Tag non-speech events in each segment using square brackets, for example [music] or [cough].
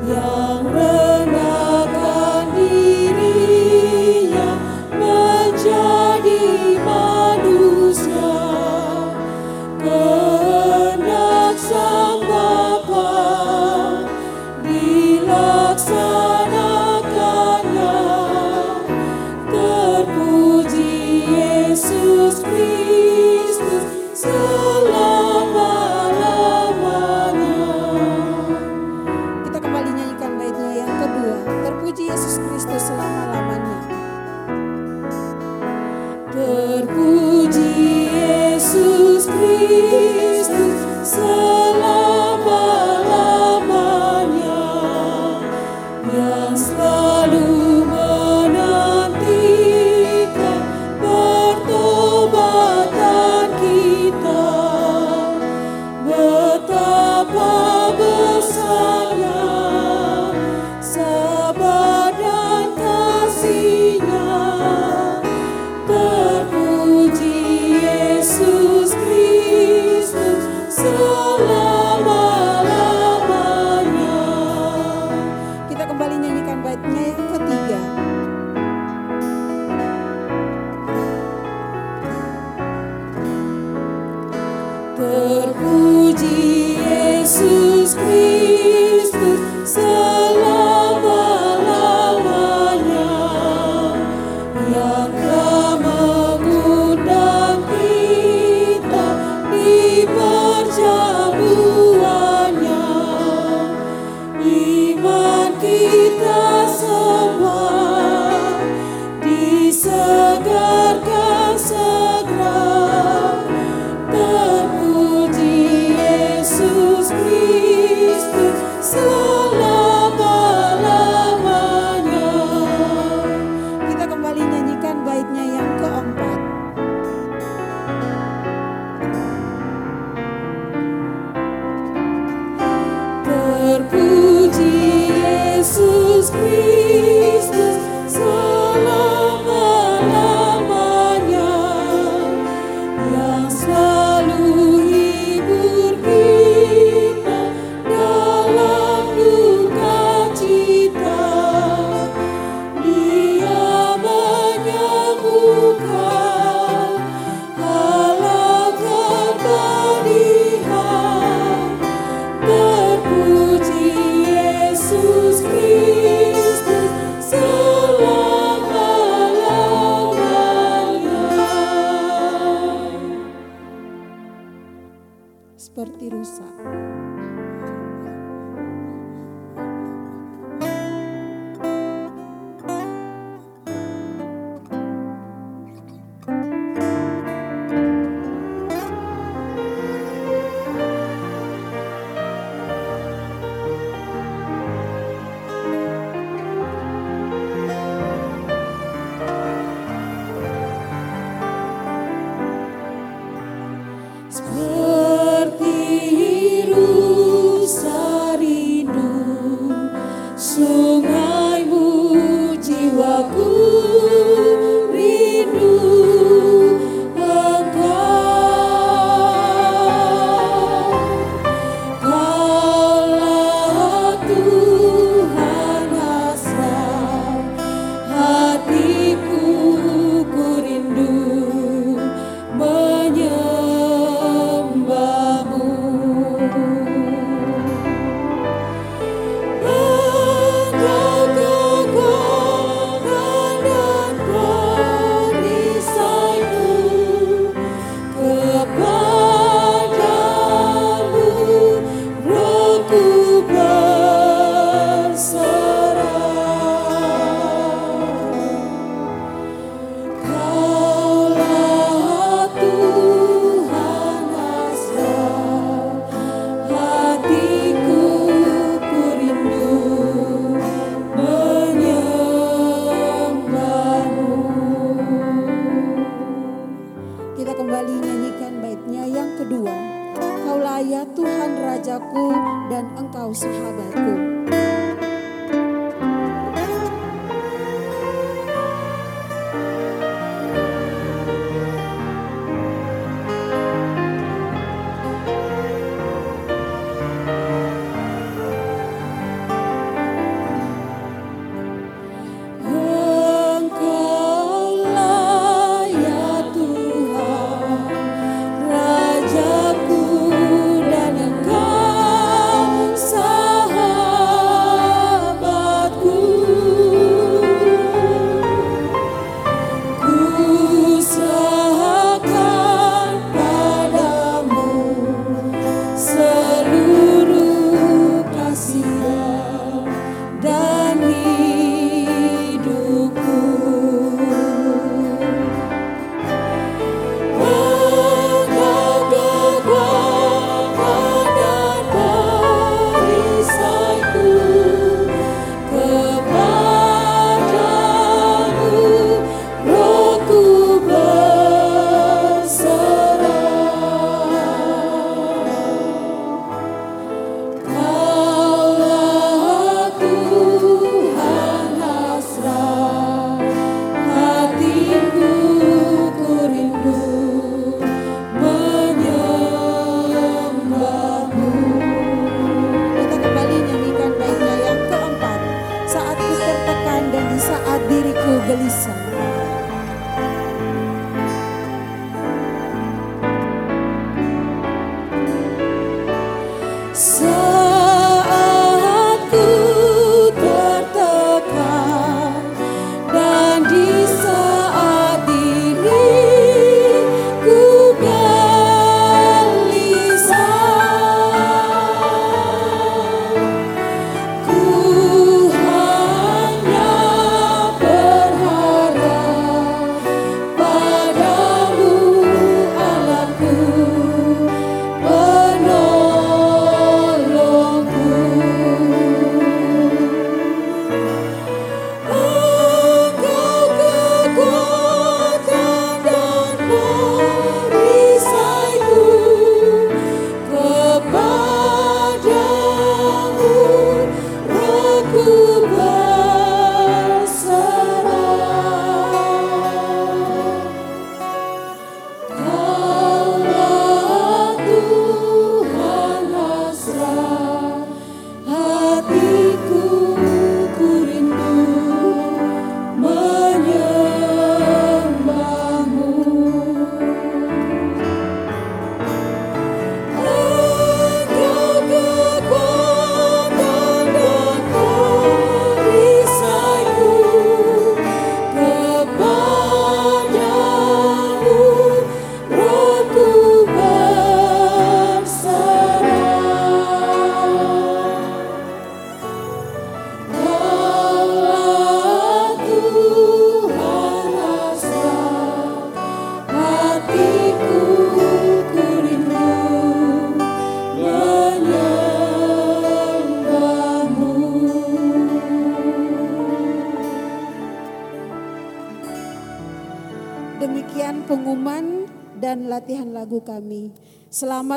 yang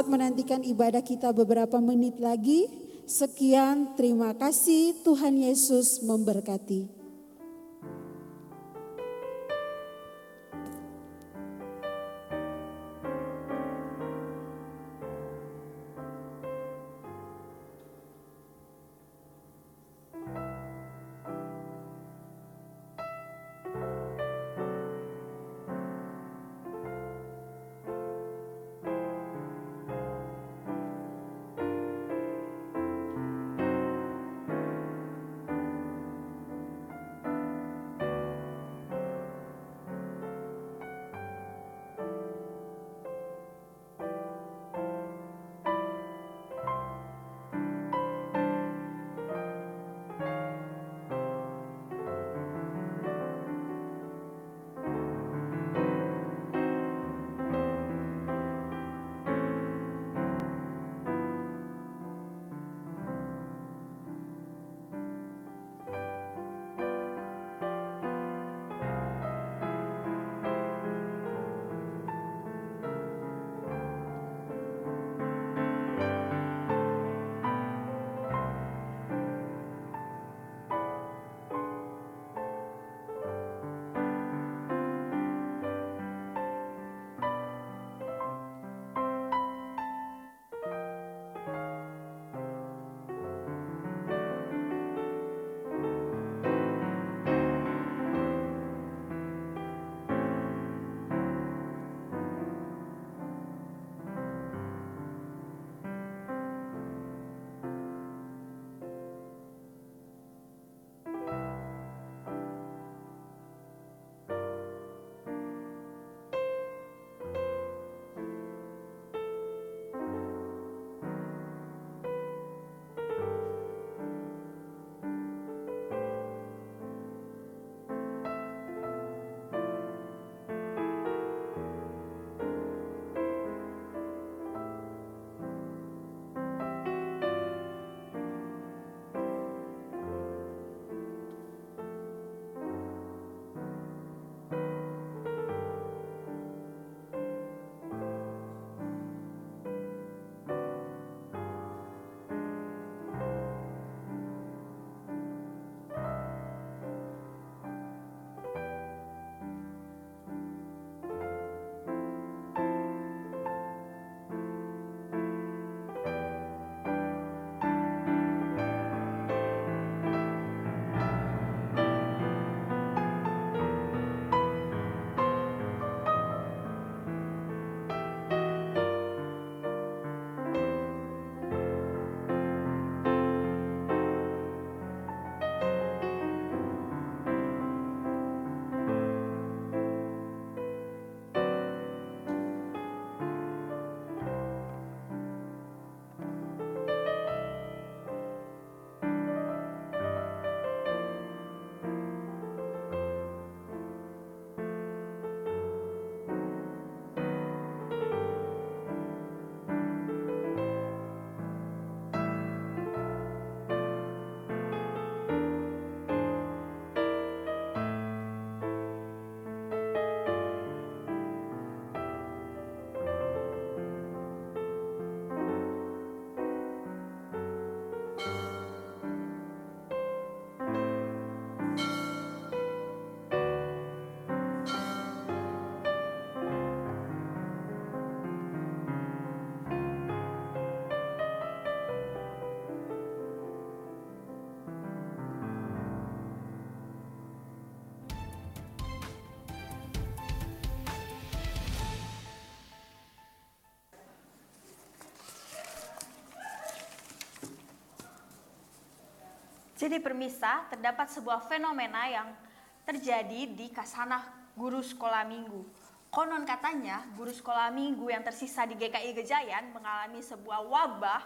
saat menantikan ibadah kita beberapa menit lagi. Sekian, terima kasih. Tuhan Yesus memberkati. Jadi permisa, terdapat sebuah fenomena yang terjadi di Kasanah Guru Sekolah Minggu. Konon katanya, guru sekolah minggu yang tersisa di GKI Gejayan mengalami sebuah wabah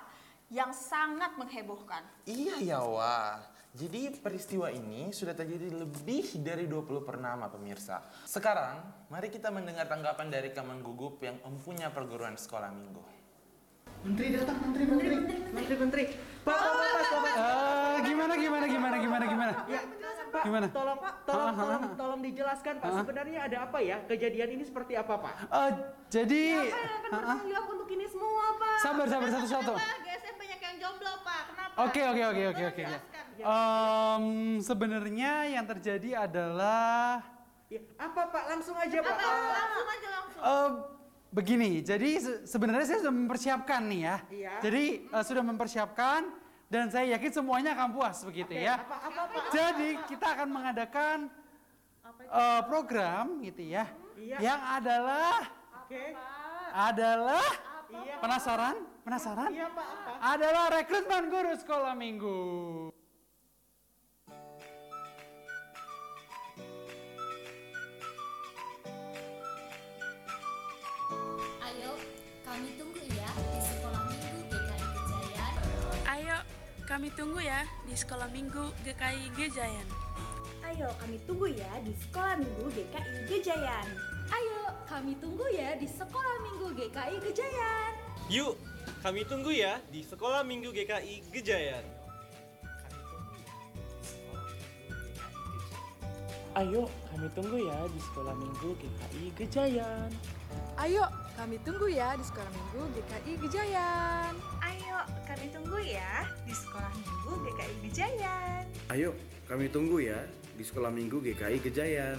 yang sangat menghebohkan. Iya ya wah. Jadi peristiwa ini sudah terjadi lebih dari 20 pernama pemirsa. Sekarang, mari kita mendengar tanggapan dari Kaman Gugup yang mempunyai perguruan sekolah minggu. Menteri datang, menteri, menteri, menteri, menteri. Pak, pak, pak, pak, pak. Gimana gimana gimana gimana gimana? Ya, Pak, Gimana? tolong Pak, tolong, tolong, tolong dijelaskan Pak. Sebenarnya ada apa ya? Kejadian ini seperti apa Pak? Eh, jadi Kan Ah, ah. bertanggung jawab untuk ini semua, Pak. Sabar, sabar, satu-satu. GSM banyak yang jomblo, Pak? Kenapa? Oke oke oke oke oke. Em, sebenarnya yang terjadi adalah Ya, apa Pak? Langsung aja Pak. Apa? Langsung aja langsung. eh, begini. Jadi se- sebenarnya saya sudah mempersiapkan nih ya. Iya. Jadi eh, sudah mempersiapkan dan saya yakin semuanya akan puas begitu Oke, ya. Apa, apa Pak? Jadi kita akan mengadakan eh, program gitu ya. Iya. Yang adalah Oke. adalah penasaran? Penasaran? Iya Pak, apa? Adalah rekrutmen guru sekolah minggu. Ayo, kami tunggu kami tunggu ya di sekolah minggu GKI Gejayan. Ayo kami tunggu ya di sekolah minggu GKI Gejayan. Ayo, kami tunggu ya di sekolah minggu GKI Kejayan. Yuk, kami tunggu ya di Sekolah Minggu GKI Gejayan. Ayo, kami tunggu ya di sekolah minggu GKI Gejayan. Ayo, kami tunggu ya di sekolah minggu GKI Gejayan. Ayo kami tunggu ya di sekolah minggu GKI Gejayan. Ayo, kami tunggu ya di sekolah minggu GKI Gejayan.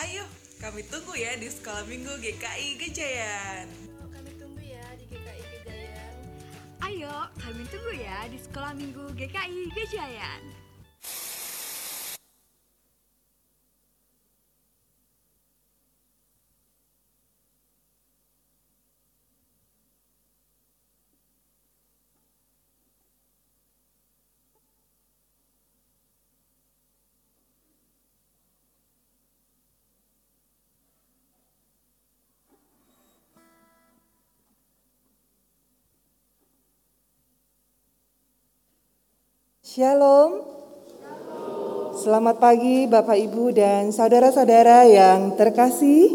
Ayo, kami tunggu ya di sekolah minggu GKI Gejayan. Kami tunggu ya di GKI Gejayan. Ayo kami tunggu ya di sekolah minggu GKI Gejayan. Shalom. Selamat pagi Bapak Ibu dan saudara-saudara yang terkasih.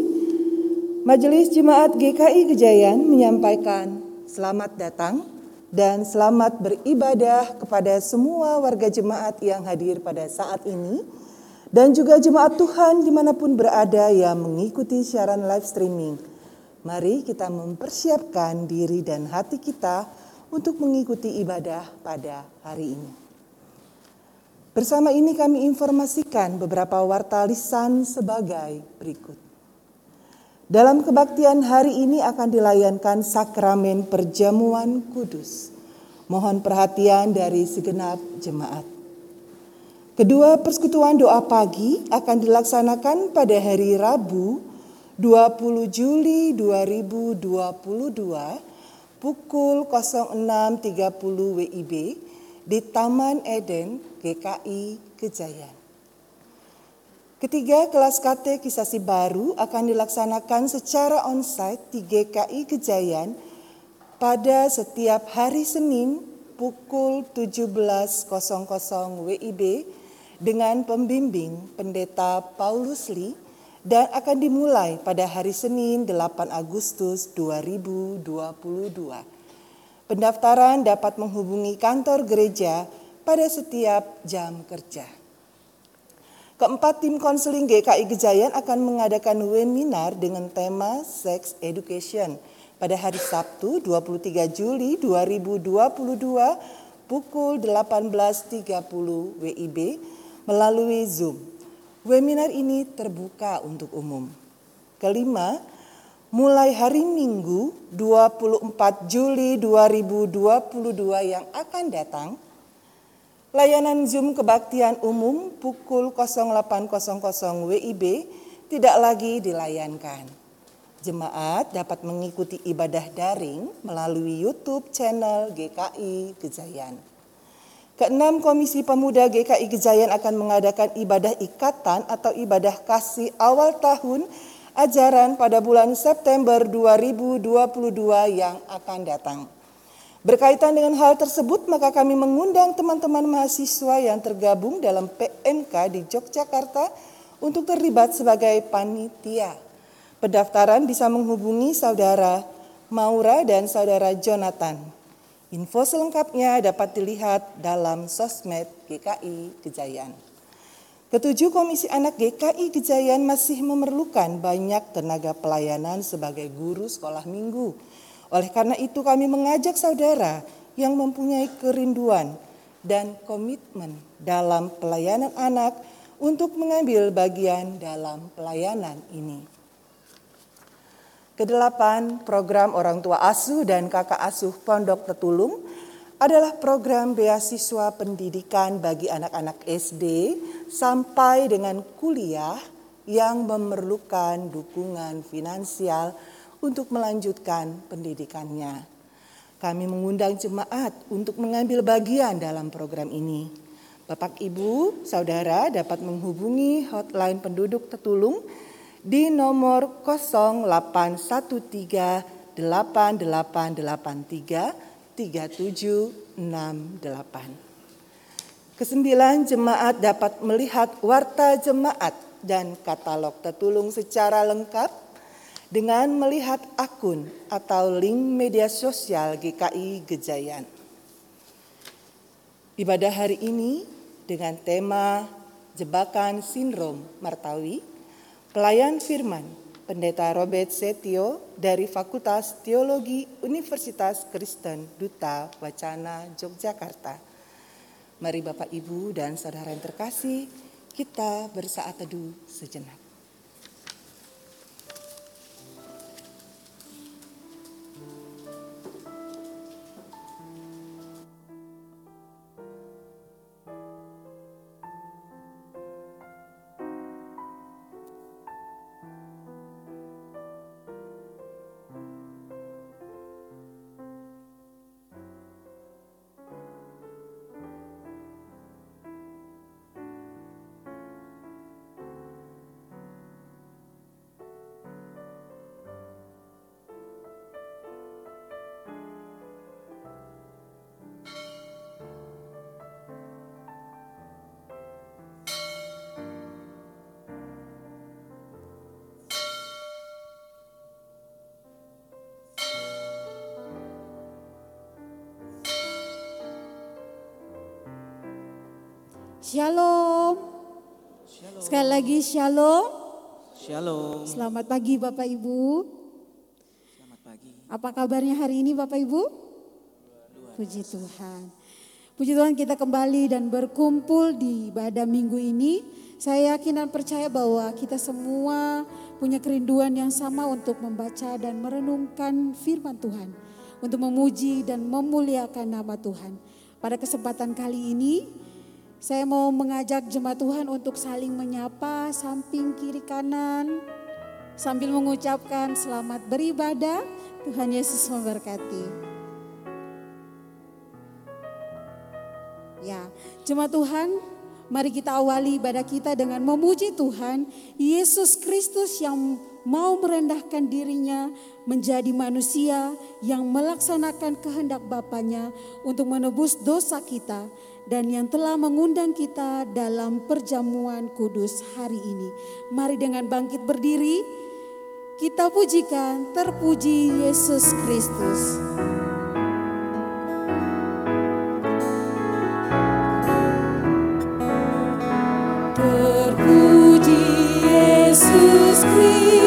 Majelis Jemaat GKI Gejayan menyampaikan selamat datang dan selamat beribadah kepada semua warga jemaat yang hadir pada saat ini dan juga jemaat Tuhan di mana pun berada yang mengikuti siaran live streaming. Mari kita mempersiapkan diri dan hati kita untuk mengikuti ibadah pada hari ini. Bersama ini kami informasikan beberapa warta lisan sebagai berikut. Dalam kebaktian hari ini akan dilayankan sakramen perjamuan kudus. Mohon perhatian dari segenap jemaat. Kedua persekutuan doa pagi akan dilaksanakan pada hari Rabu 20 Juli 2022 pukul 06.30 WIB di Taman Eden GKI Kejayan. Ketiga kelas katekisasi baru akan dilaksanakan secara onsite di GKI Kejayan pada setiap hari Senin pukul 17.00 WIB dengan pembimbing Pendeta Paulus Lee dan akan dimulai pada hari Senin 8 Agustus 2022. Pendaftaran dapat menghubungi kantor gereja pada setiap jam kerja. Keempat tim konseling GKI Gejayan akan mengadakan webinar dengan tema Sex Education pada hari Sabtu 23 Juli 2022 pukul 18.30 WIB melalui Zoom. Webinar ini terbuka untuk umum. Kelima, mulai hari Minggu 24 Juli 2022 yang akan datang, layanan Zoom kebaktian umum pukul 08.00 WIB tidak lagi dilayankan. Jemaat dapat mengikuti ibadah daring melalui YouTube channel GKI Gejayan. Keenam, Komisi Pemuda GKI Gejayan akan mengadakan ibadah ikatan atau ibadah kasih awal tahun ajaran pada bulan September 2022 yang akan datang. Berkaitan dengan hal tersebut, maka kami mengundang teman-teman mahasiswa yang tergabung dalam PMK di Yogyakarta untuk terlibat sebagai panitia. Pendaftaran bisa menghubungi saudara Maura dan saudara Jonathan. Info selengkapnya dapat dilihat dalam sosmed GKI Gejayan. Ketujuh Komisi Anak GKI Gejayan masih memerlukan banyak tenaga pelayanan sebagai guru sekolah minggu. Oleh karena itu kami mengajak saudara yang mempunyai kerinduan dan komitmen dalam pelayanan anak untuk mengambil bagian dalam pelayanan ini. Kedelapan, program orang tua asuh dan kakak asuh Pondok Tetulung adalah program beasiswa pendidikan bagi anak-anak SD sampai dengan kuliah yang memerlukan dukungan finansial untuk melanjutkan pendidikannya. Kami mengundang jemaat untuk mengambil bagian dalam program ini. Bapak, Ibu, Saudara dapat menghubungi hotline penduduk Tetulung di nomor 0813 8883 3768. Kesembilan jemaat dapat melihat warta jemaat dan katalog tetulung secara lengkap dengan melihat akun atau link media sosial GKI Gejayan. Ibadah hari ini dengan tema jebakan sindrom Martawi Pelayan Firman, Pendeta Robert Setio dari Fakultas Teologi Universitas Kristen Duta Wacana Yogyakarta. Mari Bapak Ibu dan saudara yang terkasih, kita bersaat teduh sejenak. Shalom. Shalom. Sekali lagi shalom. Shalom. Selamat pagi Bapak Ibu. Selamat pagi. Apa kabarnya hari ini Bapak Ibu? Puji Tuhan. Puji Tuhan kita kembali dan berkumpul di ibadah minggu ini. Saya yakin dan percaya bahwa kita semua punya kerinduan yang sama untuk membaca dan merenungkan firman Tuhan. Untuk memuji dan memuliakan nama Tuhan. Pada kesempatan kali ini saya mau mengajak jemaat Tuhan untuk saling menyapa samping kiri kanan sambil mengucapkan selamat beribadah. Tuhan Yesus memberkati. Ya, jemaat Tuhan, mari kita awali ibadah kita dengan memuji Tuhan Yesus Kristus yang mau merendahkan dirinya menjadi manusia yang melaksanakan kehendak Bapaknya untuk menebus dosa kita dan yang telah mengundang kita dalam perjamuan kudus hari ini. Mari dengan bangkit berdiri, kita pujikan terpuji Yesus Kristus. Terpuji Yesus Kristus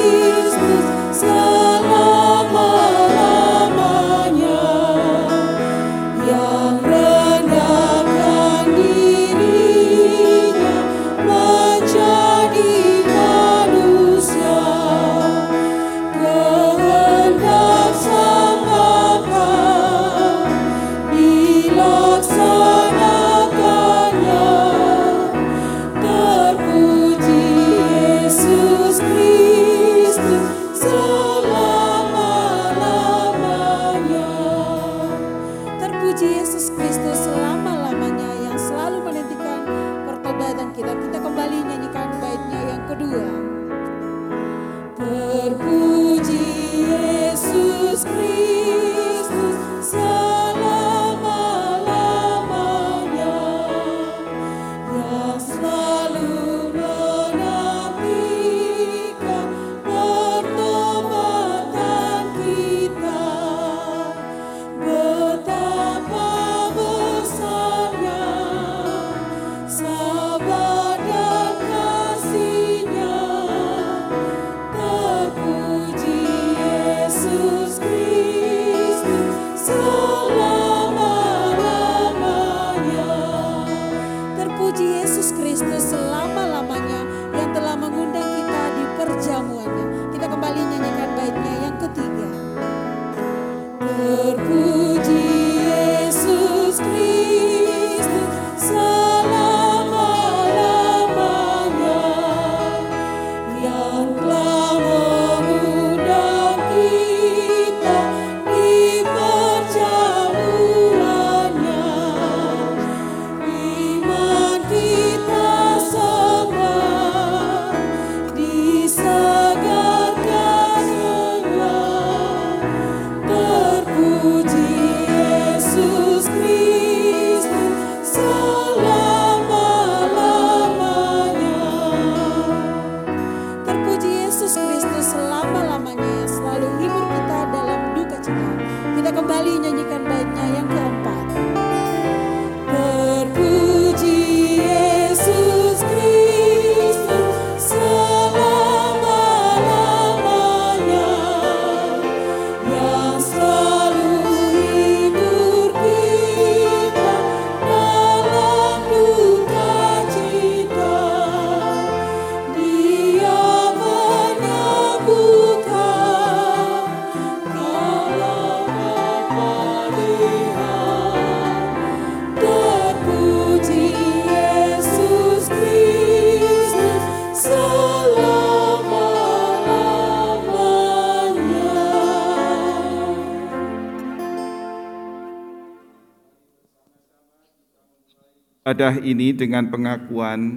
Ibadah ini dengan pengakuan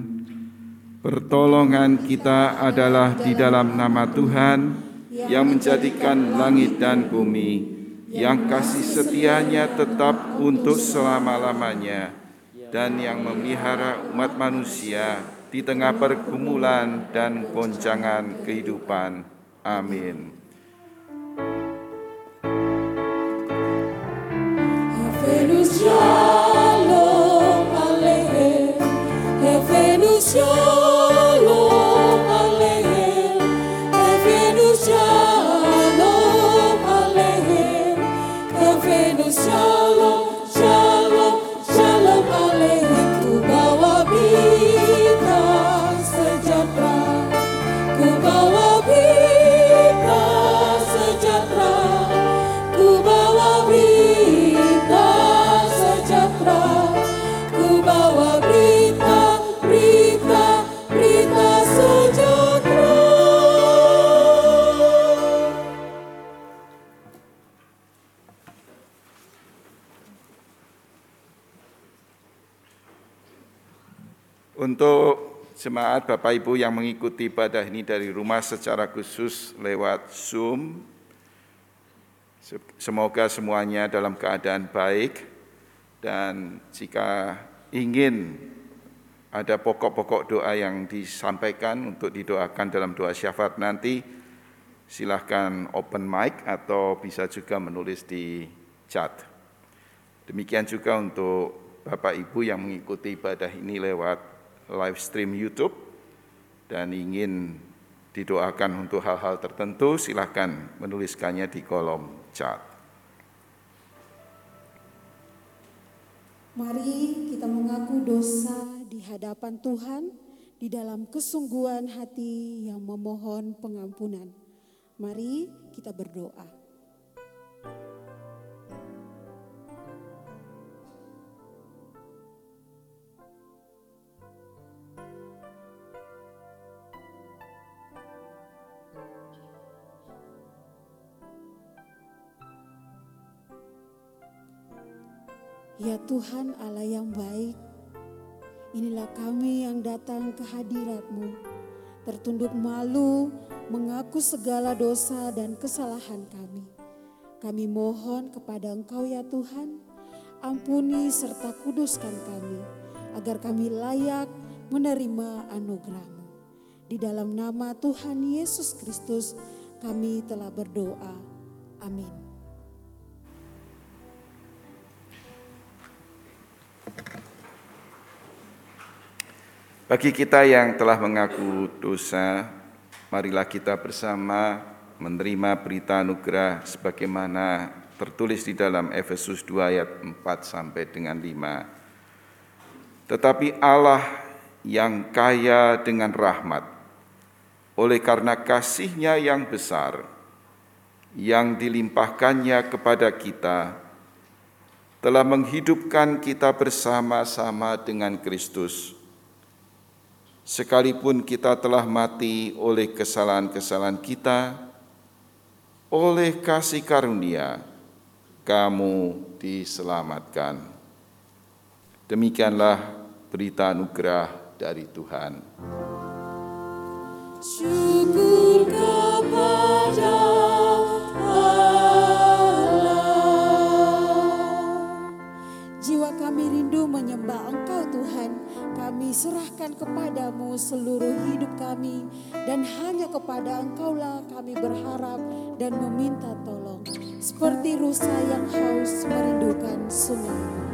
pertolongan kita adalah di dalam nama Tuhan yang menjadikan langit dan bumi, yang kasih setianya tetap untuk selama-lamanya, dan yang memelihara umat manusia di tengah pergumulan dan goncangan kehidupan. Amin. Untuk jemaat Bapak Ibu yang mengikuti ibadah ini dari rumah secara khusus lewat Zoom, se- semoga semuanya dalam keadaan baik dan jika ingin ada pokok-pokok doa yang disampaikan untuk didoakan dalam doa syafaat nanti, silahkan open mic atau bisa juga menulis di chat. Demikian juga untuk Bapak Ibu yang mengikuti ibadah ini lewat live stream YouTube dan ingin didoakan untuk hal-hal tertentu, silahkan menuliskannya di kolom chat. Mari kita mengaku dosa di hadapan Tuhan di dalam kesungguhan hati yang memohon pengampunan. Mari kita berdoa. Ya Tuhan Allah yang baik, Inilah kami yang datang ke hadirat-Mu, tertunduk malu, mengaku segala dosa dan kesalahan kami. Kami mohon kepada Engkau ya Tuhan, ampuni serta kuduskan kami, agar kami layak menerima anugerah-Mu. Di dalam nama Tuhan Yesus Kristus kami telah berdoa. Amin. Bagi kita yang telah mengaku dosa, marilah kita bersama menerima berita anugerah sebagaimana tertulis di dalam Efesus 2 ayat 4 sampai dengan 5. Tetapi Allah yang kaya dengan rahmat, oleh karena kasihnya yang besar, yang dilimpahkannya kepada kita, telah menghidupkan kita bersama-sama dengan Kristus. Sekalipun kita telah mati oleh kesalahan-kesalahan kita, oleh kasih karunia, kamu diselamatkan. Demikianlah berita anugerah dari Tuhan. Syukur kepada Allah. Jiwa kami rindu menyembah Engkau Tuhan. Kami serahkan kepadamu seluruh hidup kami. Dan hanya kepada Engkaulah kami berharap dan meminta tolong. Seperti rusa yang haus merindukan sungai.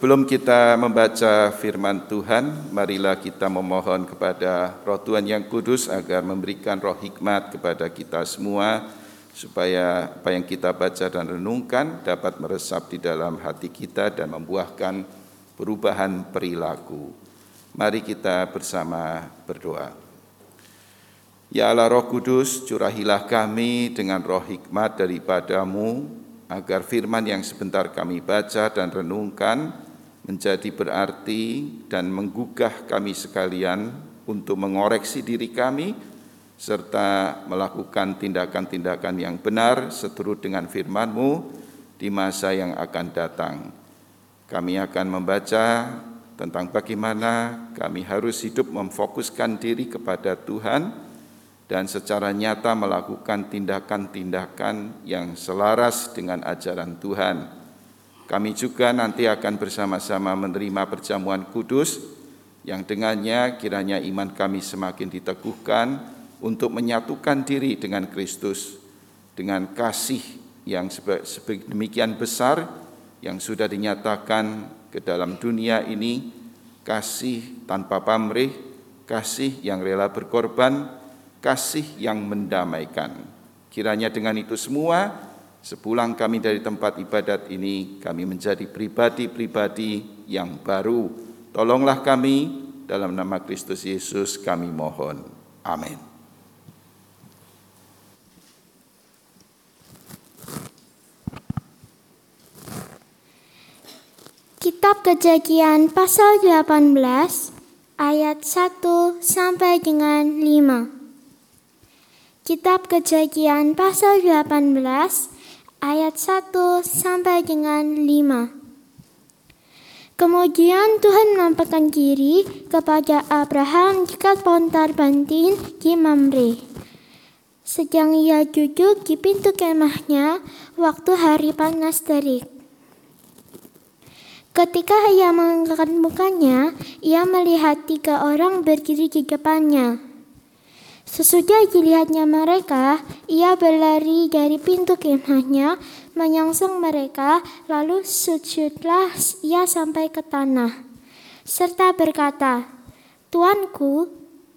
Sebelum kita membaca firman Tuhan, marilah kita memohon kepada Roh Tuhan yang kudus agar memberikan roh hikmat kepada kita semua, supaya apa yang kita baca dan renungkan dapat meresap di dalam hati kita dan membuahkan perubahan perilaku. Mari kita bersama berdoa. Ya Allah Roh Kudus, curahilah kami dengan roh hikmat daripadamu, agar firman yang sebentar kami baca dan renungkan menjadi berarti dan menggugah kami sekalian untuk mengoreksi diri kami serta melakukan tindakan-tindakan yang benar seturut dengan firman-Mu di masa yang akan datang. Kami akan membaca tentang bagaimana kami harus hidup memfokuskan diri kepada Tuhan, dan secara nyata melakukan tindakan-tindakan yang selaras dengan ajaran Tuhan. Kami juga nanti akan bersama-sama menerima perjamuan kudus yang dengannya kiranya iman kami semakin diteguhkan untuk menyatukan diri dengan Kristus dengan kasih yang demikian besar yang sudah dinyatakan ke dalam dunia ini, kasih tanpa pamrih, kasih yang rela berkorban, kasih yang mendamaikan. Kiranya dengan itu semua, sepulang kami dari tempat ibadat ini, kami menjadi pribadi-pribadi yang baru. Tolonglah kami, dalam nama Kristus Yesus kami mohon. Amin. Kitab Kejadian pasal 18 ayat 1 sampai dengan 5. Kitab Kejadian pasal 18 ayat 1 sampai dengan 5. Kemudian Tuhan menampakkan diri kepada Abraham jika pontar bantin di Mamre. Sedang ia duduk di pintu kemahnya waktu hari panas terik. Ketika ia mengangkat mukanya, ia melihat tiga orang berdiri di depannya. Sesudah dilihatnya mereka, ia berlari dari pintu kemahnya, menyongsong mereka, lalu sujudlah ia sampai ke tanah, serta berkata, Tuanku,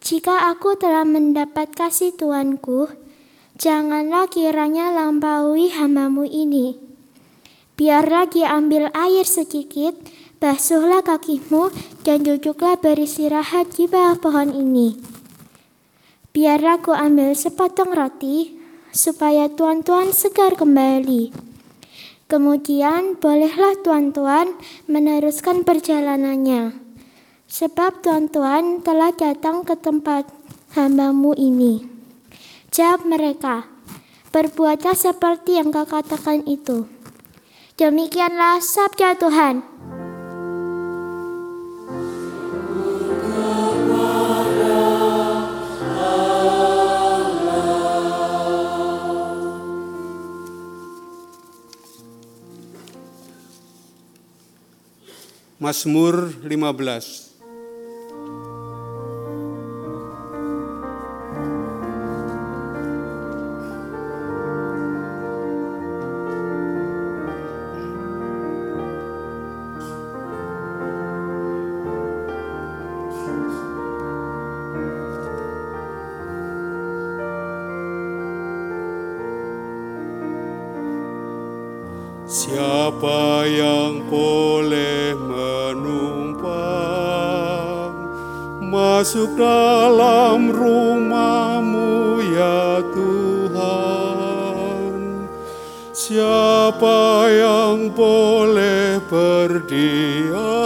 jika aku telah mendapat kasih Tuanku, janganlah kiranya lampaui hambamu ini. Biarlah diambil air sedikit, basuhlah kakimu, dan duduklah beristirahat di bawah pohon ini. Biar aku ambil sepotong roti, supaya tuan-tuan segar kembali. Kemudian bolehlah tuan-tuan meneruskan perjalanannya. Sebab tuan-tuan telah datang ke tempat hambamu ini. Jawab mereka, berbuatlah seperti yang kau katakan itu. Demikianlah sabda Tuhan. Mazmur 15 masuk dalam rumahmu ya Tuhan? Siapa yang boleh berdiam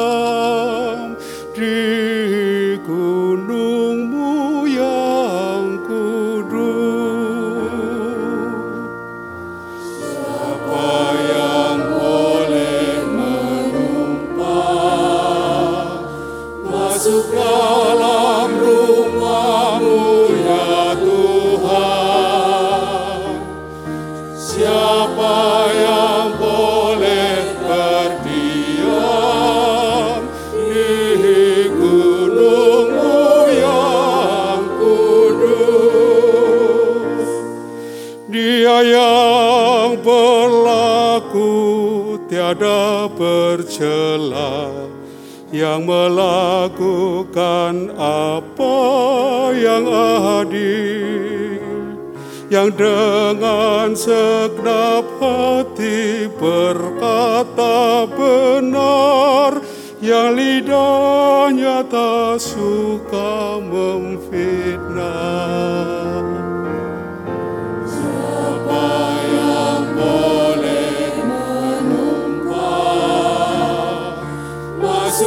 bercela yang melakukan apa yang adil yang dengan segenap hati berkata benar yang lidahnya tak suka memfitnah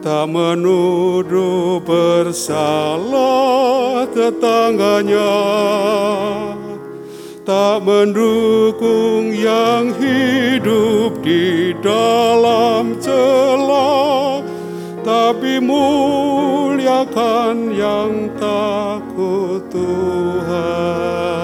tak menuduh bersalah tetangganya. Tak mendukung yang hidup di dalam celah tapi muliakan yang takut Tuhan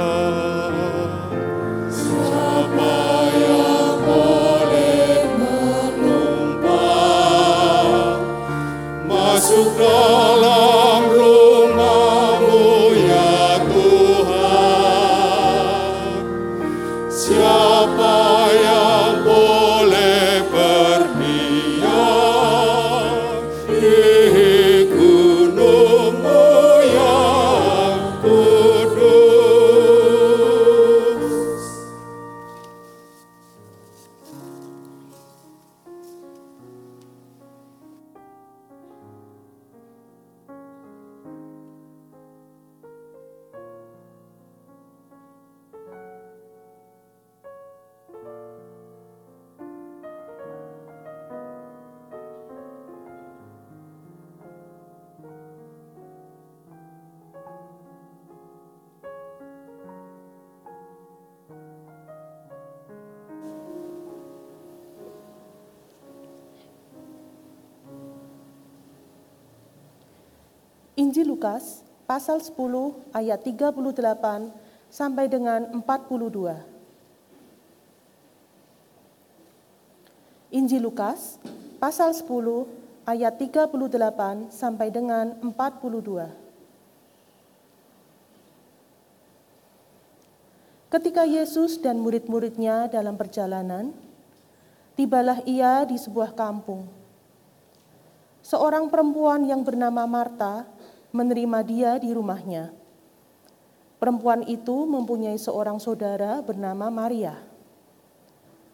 pasal 10 ayat 38 sampai dengan 42. Injil Lukas pasal 10 ayat 38 sampai dengan 42. Ketika Yesus dan murid-muridnya dalam perjalanan, tibalah ia di sebuah kampung. Seorang perempuan yang bernama Marta menerima dia di rumahnya. Perempuan itu mempunyai seorang saudara bernama Maria.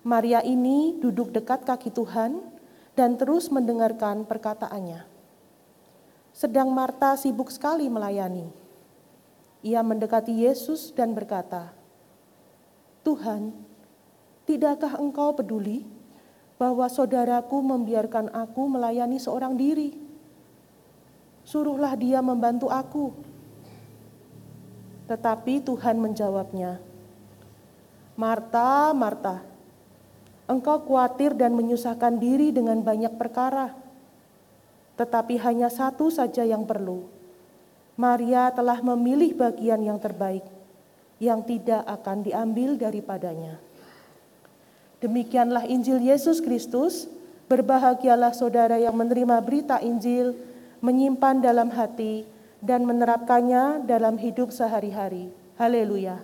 Maria ini duduk dekat kaki Tuhan dan terus mendengarkan perkataannya. Sedang Marta sibuk sekali melayani. Ia mendekati Yesus dan berkata, "Tuhan, tidakkah Engkau peduli bahwa saudaraku membiarkan aku melayani seorang diri? Suruhlah dia membantu aku." Tetapi Tuhan menjawabnya, "Marta, Marta, engkau khawatir dan menyusahkan diri dengan banyak perkara, tetapi hanya satu saja yang perlu. Maria telah memilih bagian yang terbaik, yang tidak akan diambil daripadanya." Demikianlah Injil Yesus Kristus. Berbahagialah saudara yang menerima berita Injil, menyimpan dalam hati, dan menerapkannya dalam hidup sehari-hari. Haleluya!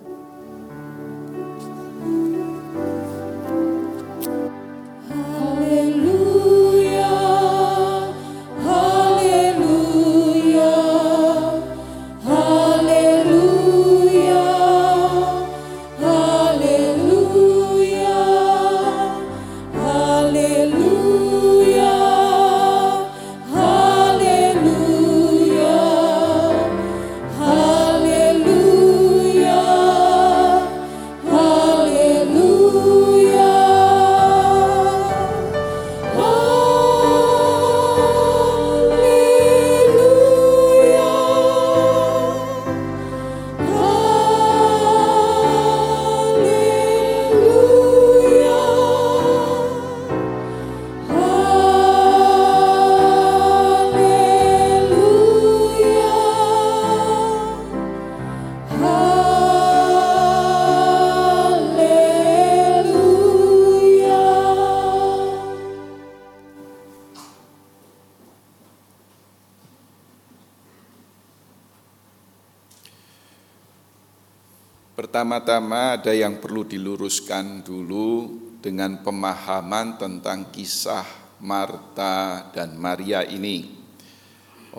Pertama-tama ada yang perlu diluruskan dulu dengan pemahaman tentang kisah Marta dan Maria ini.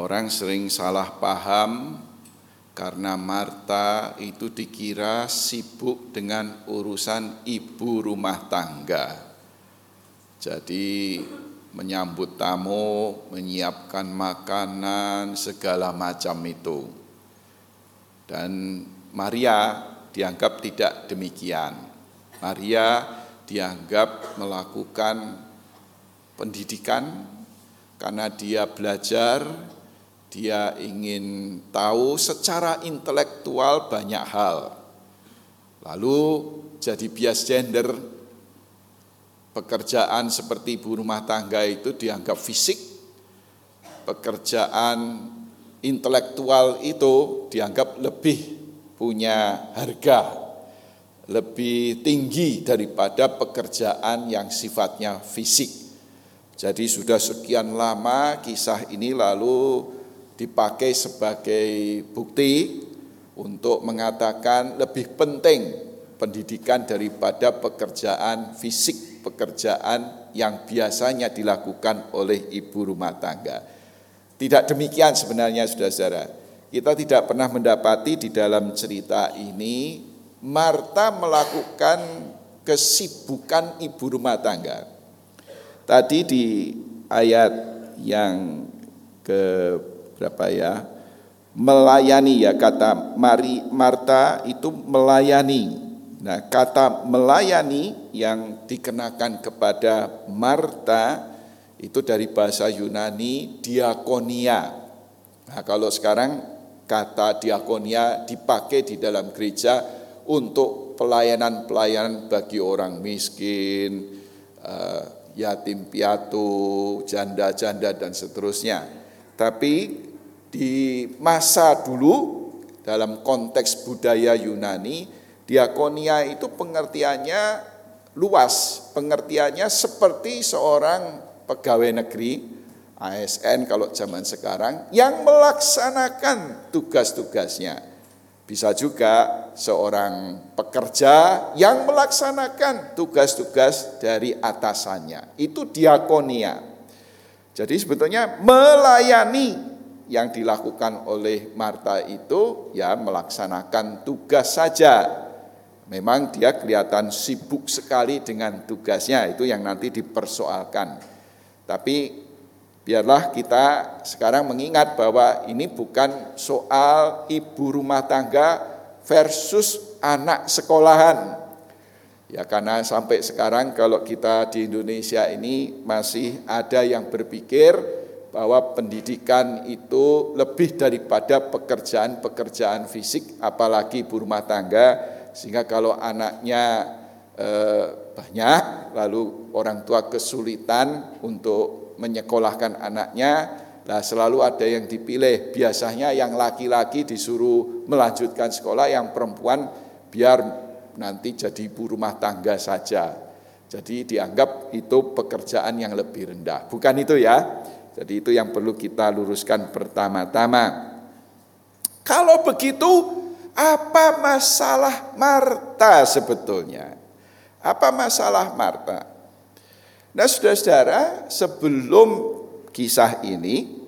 Orang sering salah paham karena Marta itu dikira sibuk dengan urusan ibu rumah tangga. Jadi menyambut tamu, menyiapkan makanan, segala macam itu. Dan Maria dianggap tidak demikian. Maria dianggap melakukan pendidikan karena dia belajar, dia ingin tahu secara intelektual banyak hal. Lalu jadi bias gender, pekerjaan seperti ibu rumah tangga itu dianggap fisik, pekerjaan intelektual itu dianggap lebih punya harga lebih tinggi daripada pekerjaan yang sifatnya fisik. Jadi sudah sekian lama kisah ini lalu dipakai sebagai bukti untuk mengatakan lebih penting pendidikan daripada pekerjaan fisik, pekerjaan yang biasanya dilakukan oleh ibu rumah tangga. Tidak demikian sebenarnya saudara-saudara. Kita tidak pernah mendapati di dalam cerita ini Marta melakukan kesibukan ibu rumah tangga. Tadi di ayat yang ke berapa ya? Melayani ya kata Mari Marta itu melayani. Nah, kata melayani yang dikenakan kepada Marta itu dari bahasa Yunani diakonia. Nah, kalau sekarang kata diakonia dipakai di dalam gereja untuk pelayanan-pelayanan bagi orang miskin, eh, yatim piatu, janda-janda dan seterusnya. Tapi di masa dulu dalam konteks budaya Yunani, diakonia itu pengertiannya luas, pengertiannya seperti seorang pegawai negeri ASN kalau zaman sekarang yang melaksanakan tugas-tugasnya. Bisa juga seorang pekerja yang melaksanakan tugas-tugas dari atasannya. Itu diakonia. Jadi sebetulnya melayani yang dilakukan oleh Marta itu ya melaksanakan tugas saja. Memang dia kelihatan sibuk sekali dengan tugasnya, itu yang nanti dipersoalkan. Tapi Biarlah kita sekarang mengingat bahwa ini bukan soal ibu rumah tangga versus anak sekolahan. Ya karena sampai sekarang kalau kita di Indonesia ini masih ada yang berpikir bahwa pendidikan itu lebih daripada pekerjaan-pekerjaan fisik apalagi ibu rumah tangga sehingga kalau anaknya eh, banyak lalu orang tua kesulitan untuk menyekolahkan anaknya, nah selalu ada yang dipilih. Biasanya yang laki-laki disuruh melanjutkan sekolah, yang perempuan biar nanti jadi ibu rumah tangga saja. Jadi dianggap itu pekerjaan yang lebih rendah. Bukan itu ya. Jadi itu yang perlu kita luruskan pertama-tama. Kalau begitu, apa masalah Marta sebetulnya? Apa masalah Marta? Nah saudara-saudara sebelum kisah ini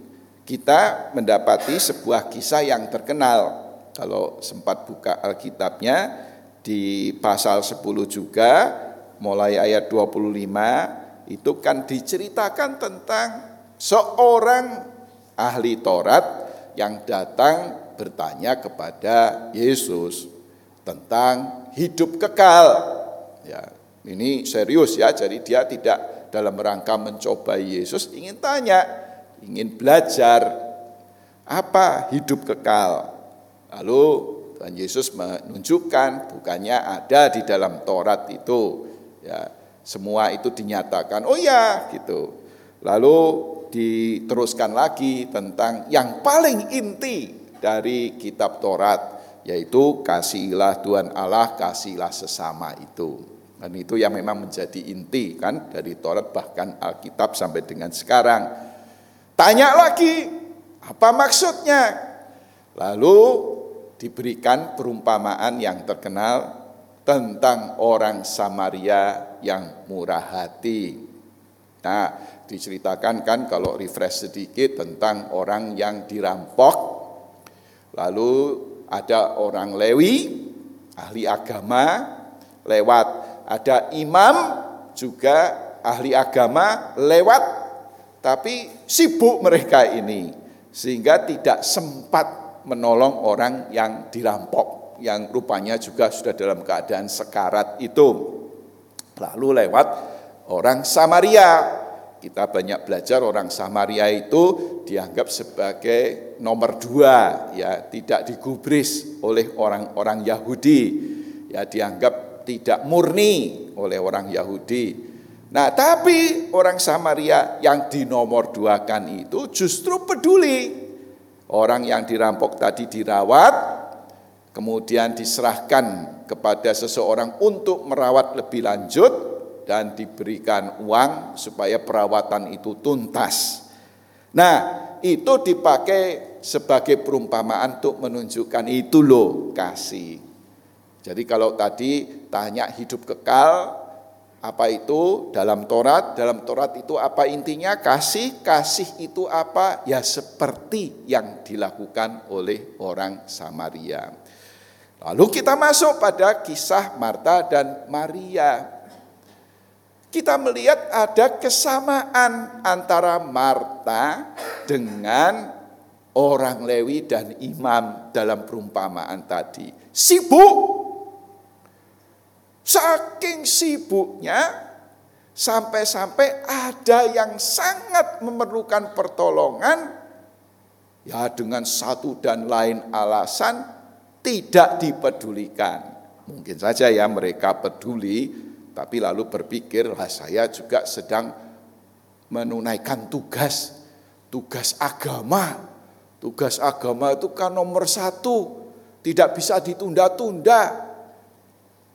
kita mendapati sebuah kisah yang terkenal. Kalau sempat buka Alkitabnya di pasal 10 juga mulai ayat 25 itu kan diceritakan tentang seorang ahli Taurat yang datang bertanya kepada Yesus tentang hidup kekal. Ya, ini serius ya, jadi dia tidak dalam rangka mencoba Yesus ingin tanya, ingin belajar apa hidup kekal. Lalu Tuhan Yesus menunjukkan bukannya ada di dalam Taurat itu. Ya, semua itu dinyatakan. Oh ya, gitu. Lalu diteruskan lagi tentang yang paling inti dari kitab Taurat yaitu kasihilah Tuhan Allah, kasihilah sesama itu. Dan itu yang memang menjadi inti kan dari Taurat bahkan Alkitab sampai dengan sekarang. Tanya lagi, apa maksudnya? Lalu diberikan perumpamaan yang terkenal tentang orang Samaria yang murah hati. Nah, diceritakan kan kalau refresh sedikit tentang orang yang dirampok. Lalu ada orang Lewi, ahli agama, lewat ada imam juga ahli agama lewat tapi sibuk mereka ini sehingga tidak sempat menolong orang yang dirampok yang rupanya juga sudah dalam keadaan sekarat itu. Lalu lewat orang Samaria. Kita banyak belajar orang Samaria itu dianggap sebagai nomor dua, ya tidak digubris oleh orang-orang Yahudi, ya dianggap tidak murni oleh orang Yahudi. Nah, tapi orang Samaria yang dinomor duakan itu justru peduli. Orang yang dirampok tadi dirawat, kemudian diserahkan kepada seseorang untuk merawat lebih lanjut dan diberikan uang supaya perawatan itu tuntas. Nah, itu dipakai sebagai perumpamaan untuk menunjukkan itu loh kasih. Jadi kalau tadi tanya hidup kekal, apa itu dalam Taurat? Dalam Taurat itu apa intinya? Kasih, kasih itu apa? Ya seperti yang dilakukan oleh orang Samaria. Lalu kita masuk pada kisah Marta dan Maria. Kita melihat ada kesamaan antara Marta dengan orang Lewi dan imam dalam perumpamaan tadi. Sibuk. Saking sibuknya sampai-sampai ada yang sangat memerlukan pertolongan ya dengan satu dan lain alasan tidak dipedulikan. Mungkin saja ya mereka peduli, tapi lalu berpikir, lah saya juga sedang menunaikan tugas, tugas agama. Tugas agama itu kan nomor satu, tidak bisa ditunda-tunda.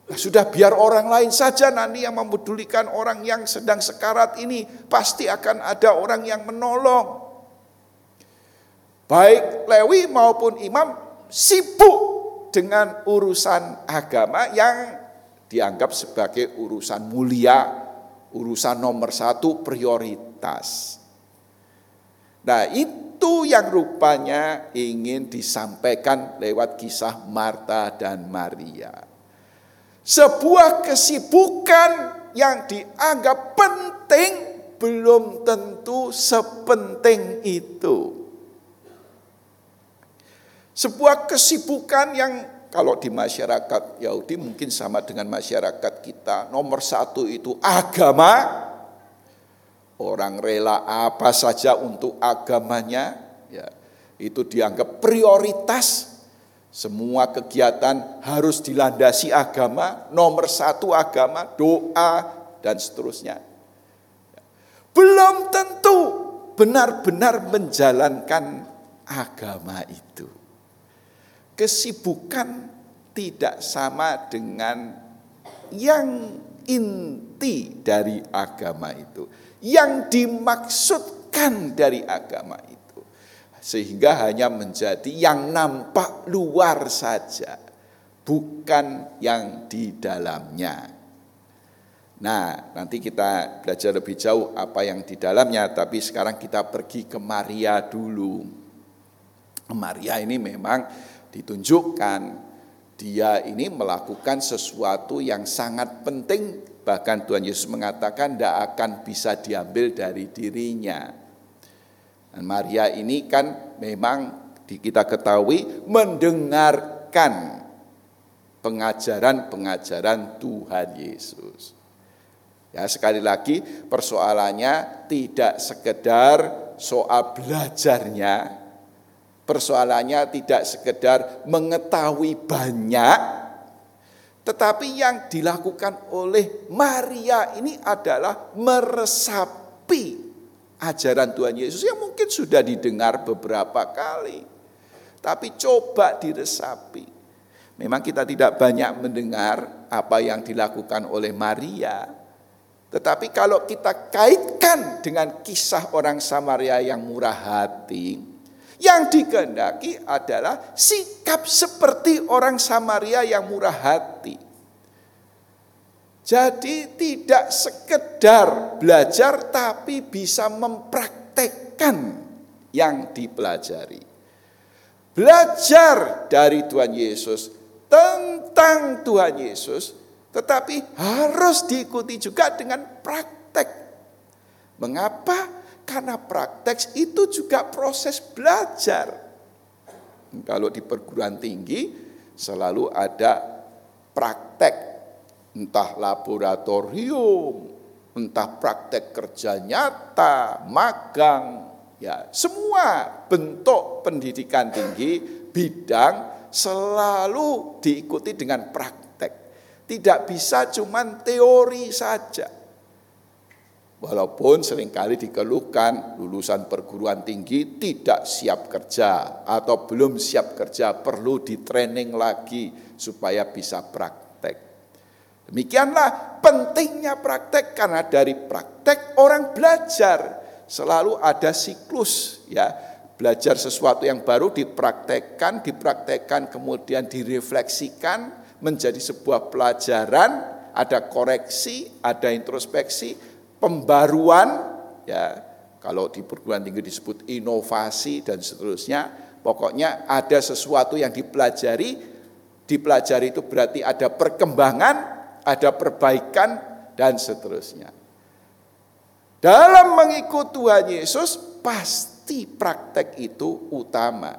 Nah, sudah biar orang lain saja nanti yang memedulikan orang yang sedang sekarat ini. Pasti akan ada orang yang menolong. Baik Lewi maupun imam sibuk dengan urusan agama yang dianggap sebagai urusan mulia, urusan nomor satu prioritas. Nah itu yang rupanya ingin disampaikan lewat kisah Marta dan Maria. Sebuah kesibukan yang dianggap penting belum tentu sepenting itu. Sebuah kesibukan yang kalau di masyarakat Yahudi mungkin sama dengan masyarakat kita. Nomor satu itu agama. Orang rela apa saja untuk agamanya. Ya, itu dianggap prioritas. Semua kegiatan harus dilandasi agama. Nomor satu agama, doa, dan seterusnya. Belum tentu benar-benar menjalankan agama itu kesibukan tidak sama dengan yang inti dari agama itu, yang dimaksudkan dari agama sehingga hanya menjadi yang nampak luar saja, bukan yang di dalamnya. Nah, nanti kita belajar lebih jauh apa yang di dalamnya, tapi sekarang kita pergi ke Maria dulu. Maria ini memang ditunjukkan dia ini melakukan sesuatu yang sangat penting bahkan Tuhan Yesus mengatakan tidak akan bisa diambil dari dirinya. Dan Maria ini kan memang kita ketahui mendengarkan pengajaran-pengajaran Tuhan Yesus. Ya sekali lagi persoalannya tidak sekedar soal belajarnya, Persoalannya tidak sekedar mengetahui banyak, tetapi yang dilakukan oleh Maria ini adalah meresapi ajaran Tuhan Yesus yang mungkin sudah didengar beberapa kali. Tapi coba diresapi. Memang kita tidak banyak mendengar apa yang dilakukan oleh Maria. Tetapi kalau kita kaitkan dengan kisah orang Samaria yang murah hati, Yang dikehendaki adalah sikap seperti orang Samaria yang murah hati. Jadi tidak sekedar belajar tapi bisa mempraktekkan yang dipelajari. Belajar dari Tuhan Yesus tentang Tuhan Yesus tetapi harus diikuti juga dengan praktek. Mengapa? Karena praktek itu juga proses belajar. Kalau di perguruan tinggi selalu ada praktek entah laboratorium, entah praktek kerja nyata, magang, ya semua bentuk pendidikan tinggi bidang selalu diikuti dengan praktek. Tidak bisa cuma teori saja. Walaupun sering kali dikeluhkan lulusan perguruan tinggi tidak siap kerja atau belum siap kerja perlu di training lagi supaya bisa praktek. Demikianlah pentingnya praktek karena dari praktek orang belajar. Selalu ada siklus ya. Belajar sesuatu yang baru dipraktekkan, dipraktekkan kemudian direfleksikan menjadi sebuah pelajaran, ada koreksi, ada introspeksi, pembaruan ya. Kalau di perguruan tinggi disebut inovasi dan seterusnya, pokoknya ada sesuatu yang dipelajari, dipelajari itu berarti ada perkembangan, ada perbaikan dan seterusnya. Dalam mengikut Tuhan Yesus pasti praktek itu utama.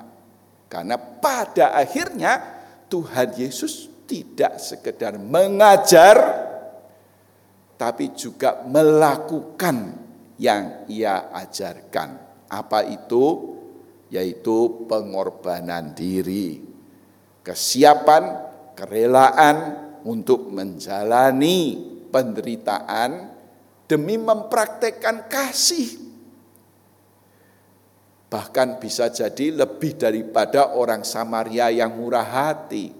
Karena pada akhirnya Tuhan Yesus tidak sekedar mengajar tapi juga melakukan yang ia ajarkan. Apa itu? Yaitu pengorbanan diri, kesiapan, kerelaan, untuk menjalani penderitaan demi mempraktekkan kasih. Bahkan bisa jadi lebih daripada orang Samaria yang murah hati.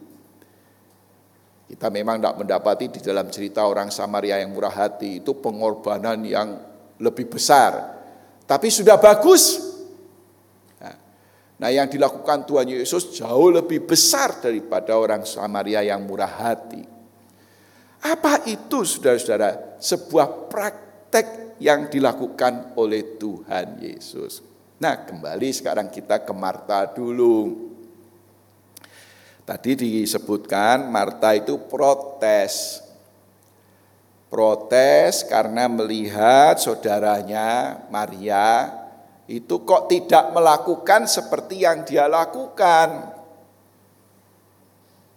Kita memang tidak mendapati di dalam cerita orang Samaria yang murah hati itu pengorbanan yang lebih besar. Tapi sudah bagus. Nah yang dilakukan Tuhan Yesus jauh lebih besar daripada orang Samaria yang murah hati. Apa itu saudara-saudara? Sebuah praktek yang dilakukan oleh Tuhan Yesus. Nah kembali sekarang kita ke Marta dulu. Tadi disebutkan Marta itu protes. Protes karena melihat saudaranya Maria itu kok tidak melakukan seperti yang dia lakukan.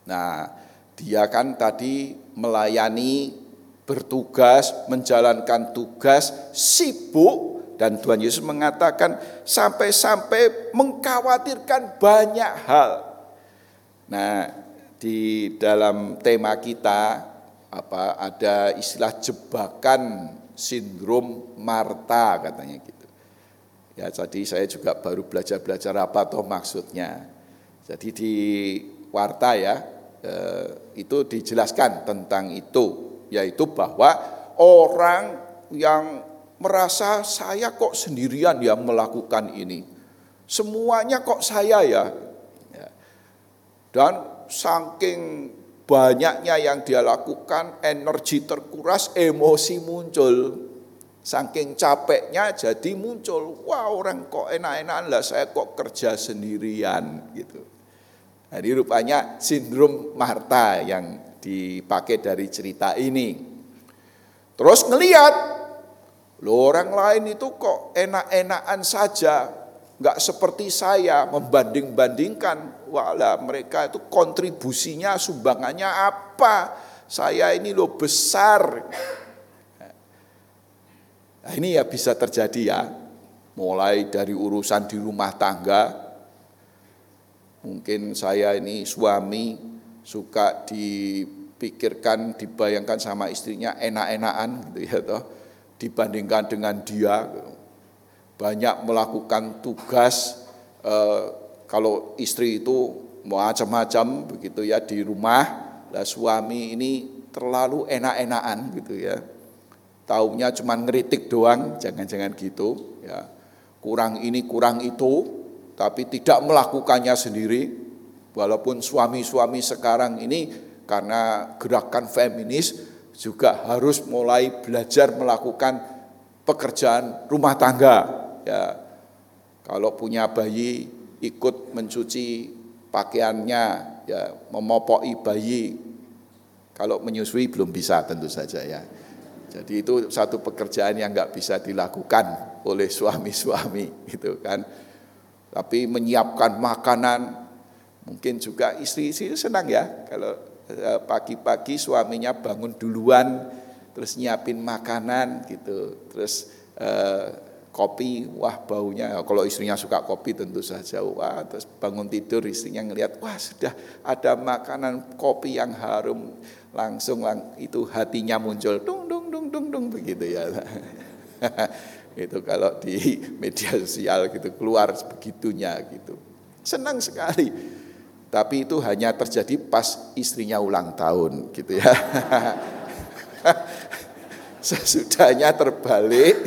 Nah, dia kan tadi melayani, bertugas, menjalankan tugas, sibuk dan Tuhan Yesus mengatakan sampai-sampai mengkhawatirkan banyak hal. Nah, di dalam tema kita apa ada istilah jebakan sindrom Marta katanya gitu. Ya, jadi saya juga baru belajar-belajar apa toh maksudnya. Jadi di Warta ya, Eh, itu dijelaskan tentang itu, yaitu bahwa orang yang merasa saya kok sendirian yang melakukan ini, semuanya kok saya ya, ya. dan saking banyaknya yang dia lakukan, energi terkuras, emosi muncul. Saking capeknya jadi muncul, wah orang kok enak-enakan lah saya kok kerja sendirian gitu. Jadi rupanya sindrom Marta yang dipakai dari cerita ini. Terus ngeliat, lo orang lain itu kok enak-enakan saja, nggak seperti saya membanding-bandingkan. Walah mereka itu kontribusinya, sumbangannya apa? Saya ini lo besar. Nah ini ya bisa terjadi ya, mulai dari urusan di rumah tangga, Mungkin saya ini suami suka dipikirkan, dibayangkan sama istrinya enak-enakan gitu ya toh. Dibandingkan dengan dia. Banyak melakukan tugas eh, kalau istri itu macam-macam begitu ya di rumah. Lah suami ini terlalu enak-enakan gitu ya taunya cuma ngeritik doang jangan-jangan gitu ya kurang ini kurang itu tetapi tidak melakukannya sendiri. Walaupun suami-suami sekarang ini karena gerakan feminis juga harus mulai belajar melakukan pekerjaan rumah tangga. Ya, kalau punya bayi ikut mencuci pakaiannya, ya memopoi bayi. Kalau menyusui belum bisa tentu saja ya. Jadi itu satu pekerjaan yang nggak bisa dilakukan oleh suami-suami gitu kan. Tapi menyiapkan makanan, mungkin juga istri-istri senang ya kalau eh, pagi-pagi suaminya bangun duluan, terus nyiapin makanan gitu, terus eh, kopi, wah baunya. Kalau istrinya suka kopi tentu saja, wah terus bangun tidur istrinya ngelihat, wah sudah ada makanan kopi yang harum, langsung lang, itu hatinya muncul, dung dung dung dung dung begitu ya. [laughs] itu kalau di media sosial gitu keluar begitunya gitu. Senang sekali. Tapi itu hanya terjadi pas istrinya ulang tahun gitu ya. [laughs] Sesudahnya terbalik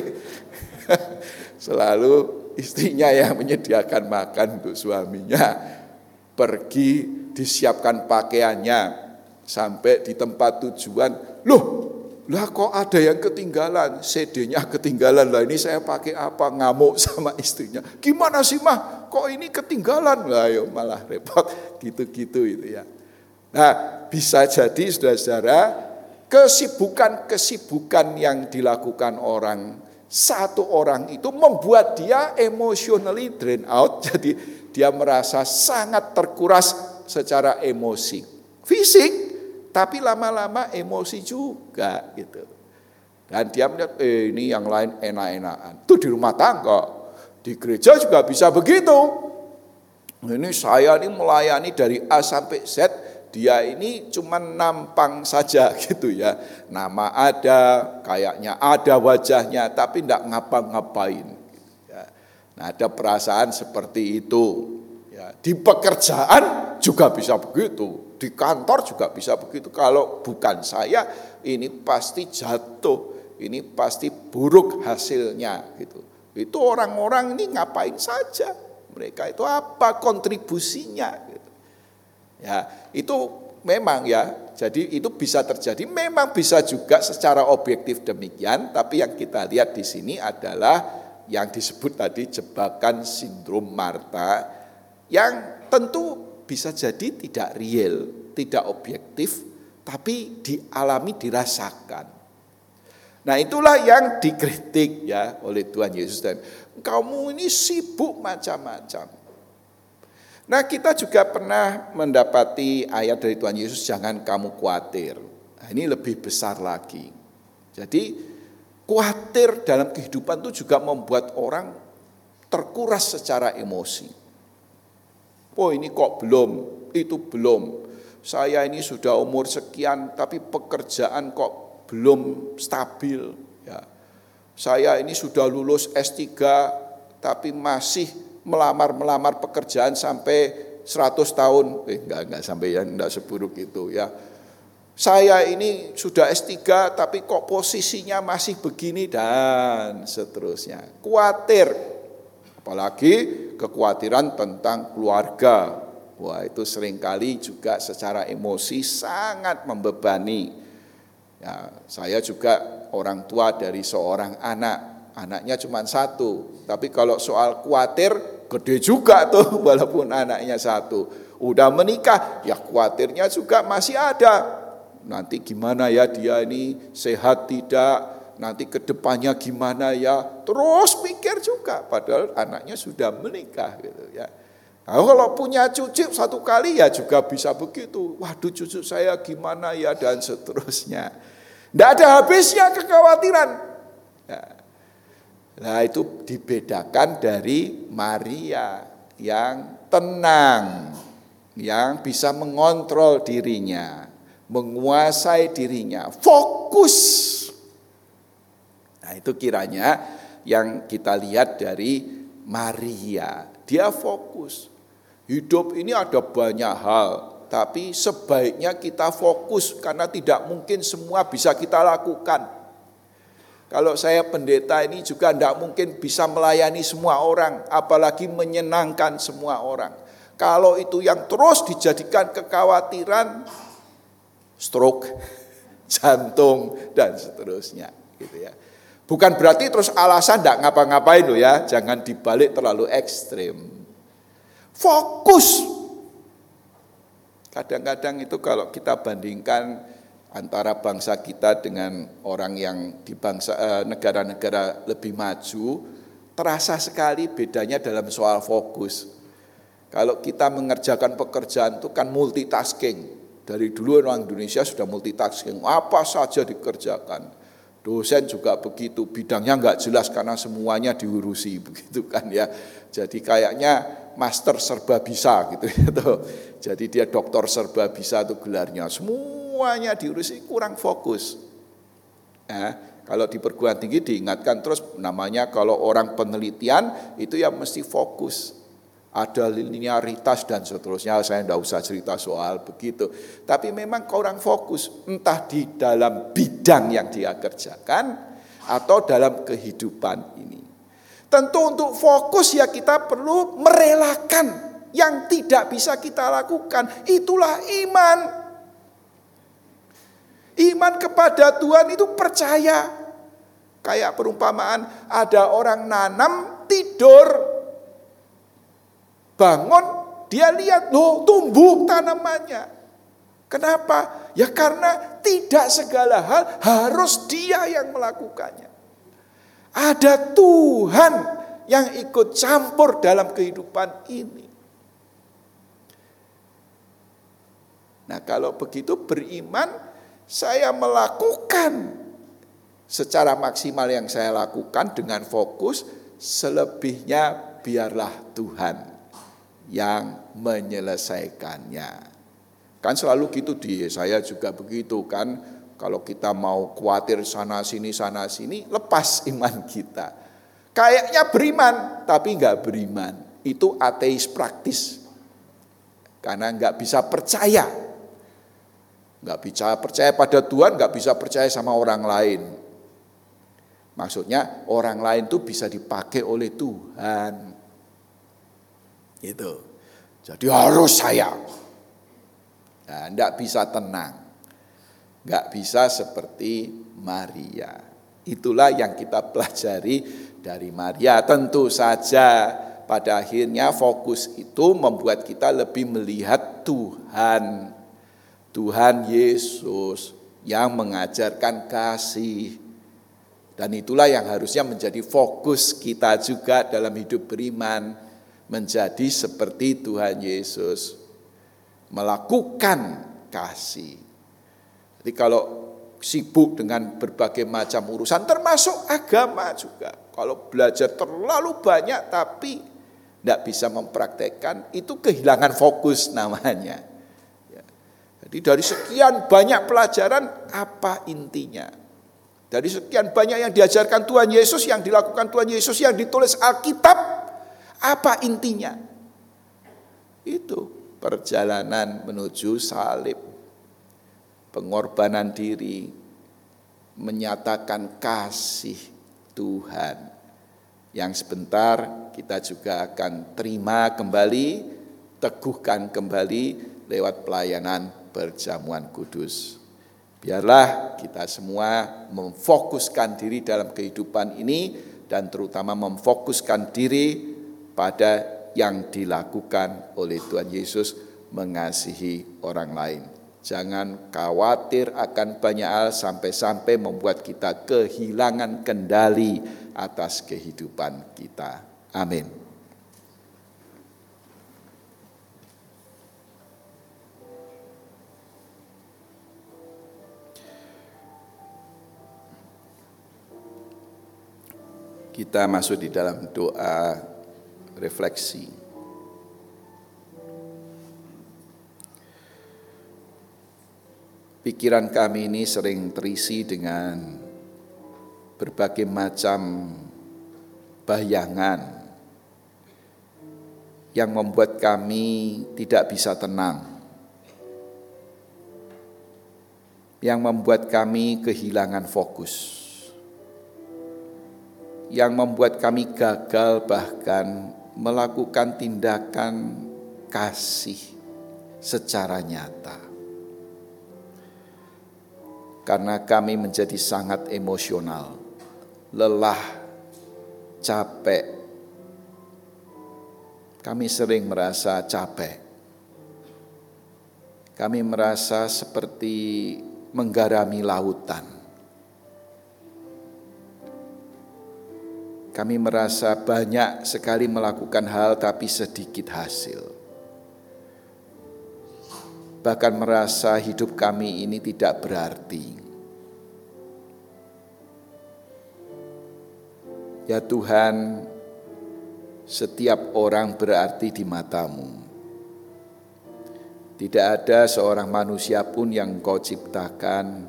[laughs] selalu istrinya yang menyediakan makan untuk suaminya. Pergi disiapkan pakaiannya sampai di tempat tujuan. Loh lah kok ada yang ketinggalan? CD-nya ketinggalan. Lah ini saya pakai apa? Ngamuk sama istrinya. Gimana sih mah? Kok ini ketinggalan? Lah yo malah repot. [laughs] Gitu-gitu itu ya. Nah bisa jadi saudara-saudara kesibukan-kesibukan yang dilakukan orang satu orang itu membuat dia emotionally drain out [laughs] jadi dia merasa sangat terkuras secara emosi fisik tapi lama-lama emosi juga gitu. Dan dia melihat, eh ini yang lain enak-enakan. Itu di rumah tangga. Di gereja juga bisa begitu. Ini saya ini melayani dari A sampai Z, dia ini cuma nampang saja [laughs] gitu ya. Nama ada, kayaknya ada wajahnya, tapi tidak ngapa-ngapain. Ya. Nah ada perasaan seperti itu. Ya. Di pekerjaan juga bisa begitu di kantor juga bisa begitu. Kalau bukan saya, ini pasti jatuh, ini pasti buruk hasilnya gitu. Itu orang-orang ini ngapain saja? Mereka itu apa kontribusinya. Ya, itu memang ya. Jadi itu bisa terjadi, memang bisa juga secara objektif demikian, tapi yang kita lihat di sini adalah yang disebut tadi jebakan sindrom Marta yang tentu bisa jadi tidak real, tidak objektif, tapi dialami, dirasakan. Nah itulah yang dikritik ya oleh Tuhan Yesus dan kamu ini sibuk macam-macam. Nah kita juga pernah mendapati ayat dari Tuhan Yesus jangan kamu khawatir. Nah, ini lebih besar lagi. Jadi khawatir dalam kehidupan itu juga membuat orang terkuras secara emosi. Oh ini kok belum, itu belum. Saya ini sudah umur sekian tapi pekerjaan kok belum stabil. Ya. Saya ini sudah lulus S3 tapi masih melamar-melamar pekerjaan sampai 100 tahun. Eh enggak, enggak sampai ya, enggak seburuk itu ya. Saya ini sudah S3 tapi kok posisinya masih begini dan seterusnya. Kuatir Apalagi kekhawatiran tentang keluarga. Wah itu sering kali juga secara emosi sangat membebani. Ya, saya juga orang tua dari seorang anak. Anaknya cuma satu. Tapi kalau soal khawatir, gede juga tuh [laughs] walaupun anaknya satu. Udah menikah, ya khawatirnya juga masih ada. Nanti gimana ya dia ini sehat tidak, nanti ke depannya gimana ya, terus pikir juga padahal anaknya sudah menikah gitu ya. Nah, kalau punya cucu satu kali ya juga bisa begitu. Waduh cucu saya gimana ya dan seterusnya. Tidak ada habisnya kekhawatiran. Ya. Nah itu dibedakan dari Maria yang tenang, yang bisa mengontrol dirinya, menguasai dirinya, fokus Nah itu kiranya yang kita lihat dari Maria. Dia fokus. Hidup ini ada banyak hal, tapi sebaiknya kita fokus karena tidak mungkin semua bisa kita lakukan. Kalau saya pendeta ini juga tidak mungkin bisa melayani semua orang, apalagi menyenangkan semua orang. Kalau itu yang terus dijadikan kekhawatiran, stroke, [laughs] jantung, dan seterusnya. Gitu ya. Bukan berarti terus alasan tidak ngapa-ngapain loh ya, jangan dibalik terlalu ekstrim. Fokus. Kadang-kadang itu kalau kita bandingkan antara bangsa kita dengan orang yang di bangsa eh, negara-negara lebih maju terasa sekali bedanya dalam soal fokus. Kalau kita mengerjakan pekerjaan itu kan multitasking. Dari dulu orang Indonesia sudah multitasking, apa saja dikerjakan. Dosen juga begitu, bidangnya nggak jelas karena semuanya diurusi [laughs] begitu kan ya. Jadi kayaknya master serba bisa gitu ya. [laughs] Jadi dia doktor serba bisa itu gelarnya. Semua semuanya diurusi kurang fokus. Ya, kalau di perguruan tinggi diingatkan terus namanya kalau orang penelitian itu ya mesti fokus. Ada linearitas dan seterusnya, saya tidak usah cerita soal begitu. Tapi memang kurang fokus, entah di dalam bidang yang dia kerjakan atau dalam kehidupan ini. Tentu untuk fokus ya kita perlu merelakan yang tidak bisa kita lakukan. Itulah iman. Iman kepada Tuhan itu percaya. Kayak perumpamaan ada orang nanam tidur. Bangun dia lihat loh tumbuh tanamannya. Kenapa? Ya karena tidak segala hal harus dia yang melakukannya. Ada Tuhan yang ikut campur dalam kehidupan ini. Nah kalau begitu beriman saya melakukan secara maksimal yang saya lakukan dengan fokus, selebihnya biarlah Tuhan yang menyelesaikannya. Kan selalu gitu di saya juga begitu kan. Kalau kita mau khawatir sana sini sana sini, lepas iman kita. Kayaknya beriman, tapi nggak beriman. Itu ateis praktis. Karena nggak bisa percaya Nggak bisa percaya pada Tuhan, nggak bisa percaya sama orang lain. Maksudnya orang lain tuh bisa dipakai oleh Tuhan. Itu. Jadi harus saya. Nah, enggak bisa tenang. Enggak bisa seperti Maria. Itulah yang kita pelajari dari Maria. Tentu saja pada akhirnya fokus itu membuat kita lebih melihat Tuhan Tuhan Yesus yang mengajarkan kasih. Dan itulah yang harusnya menjadi fokus kita juga dalam hidup beriman. Menjadi seperti Tuhan Yesus. Melakukan kasih. Jadi kalau sibuk dengan berbagai macam urusan termasuk agama juga. Kalau belajar terlalu banyak tapi tidak bisa mempraktekkan itu kehilangan fokus namanya. Jadi dari sekian banyak pelajaran apa intinya? Dari sekian banyak yang diajarkan Tuhan Yesus, yang dilakukan Tuhan Yesus, yang ditulis Alkitab, apa intinya? Itu perjalanan menuju salib, pengorbanan diri, menyatakan kasih Tuhan. Yang sebentar kita juga akan terima kembali, teguhkan kembali lewat pelayanan perjamuan kudus. Biarlah kita semua memfokuskan diri dalam kehidupan ini dan terutama memfokuskan diri pada yang dilakukan oleh Tuhan Yesus mengasihi orang lain. Jangan khawatir akan banyak hal sampai-sampai membuat kita kehilangan kendali atas kehidupan kita. Amin. Kita masuk di dalam doa refleksi. Pikiran kami ini sering terisi dengan berbagai macam bayangan yang membuat kami tidak bisa tenang, yang membuat kami kehilangan fokus yang membuat kami gagal bahkan melakukan tindakan kasih secara nyata. Karena kami menjadi sangat emosional, lelah, capek. Kami sering merasa capek. Kami merasa seperti menggarami lautan. Kami merasa banyak sekali melakukan hal, tapi sedikit hasil bahkan merasa hidup kami ini tidak berarti. Ya Tuhan, setiap orang berarti di matamu. Tidak ada seorang manusia pun yang kau ciptakan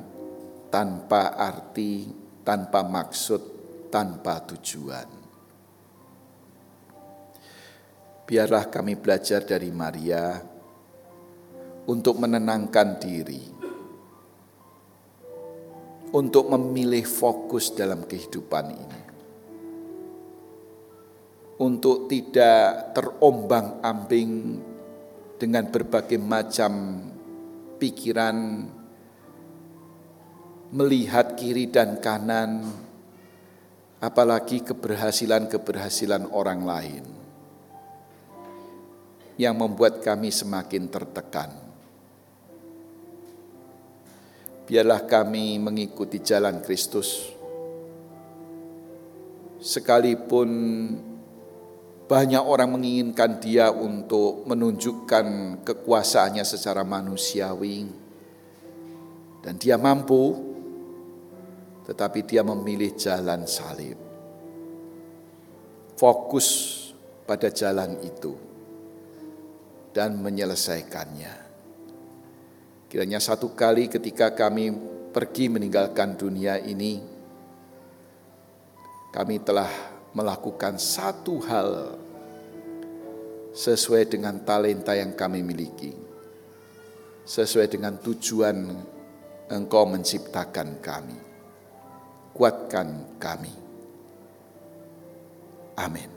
tanpa arti, tanpa maksud, tanpa tujuan. Biarlah kami belajar dari Maria untuk menenangkan diri, untuk memilih fokus dalam kehidupan ini, untuk tidak terombang-ambing dengan berbagai macam pikiran, melihat kiri dan kanan, apalagi keberhasilan-keberhasilan orang lain yang membuat kami semakin tertekan. Biarlah kami mengikuti jalan Kristus. Sekalipun banyak orang menginginkan dia untuk menunjukkan kekuasaannya secara manusiawi. Dan dia mampu, tetapi dia memilih jalan salib. Fokus pada jalan itu dan menyelesaikannya. Kiranya satu kali ketika kami pergi meninggalkan dunia ini, kami telah melakukan satu hal sesuai dengan talenta yang kami miliki, sesuai dengan tujuan Engkau menciptakan kami. Kuatkan kami. Amin.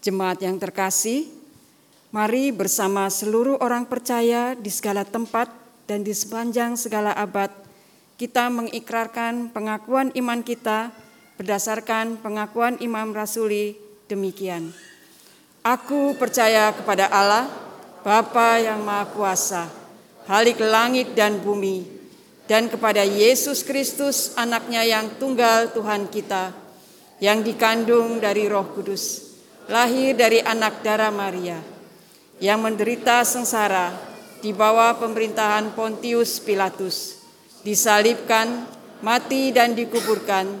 Jemaat yang terkasih, mari bersama seluruh orang percaya di segala tempat dan di sepanjang segala abad, kita mengikrarkan pengakuan iman kita berdasarkan pengakuan Imam Rasuli demikian. Aku percaya kepada Allah, Bapa yang Maha Kuasa, Halik langit dan bumi, dan kepada Yesus Kristus anaknya yang tunggal Tuhan kita, yang dikandung dari roh kudus, lahir dari anak darah Maria, yang menderita sengsara di bawah pemerintahan Pontius Pilatus, disalibkan, mati dan dikuburkan,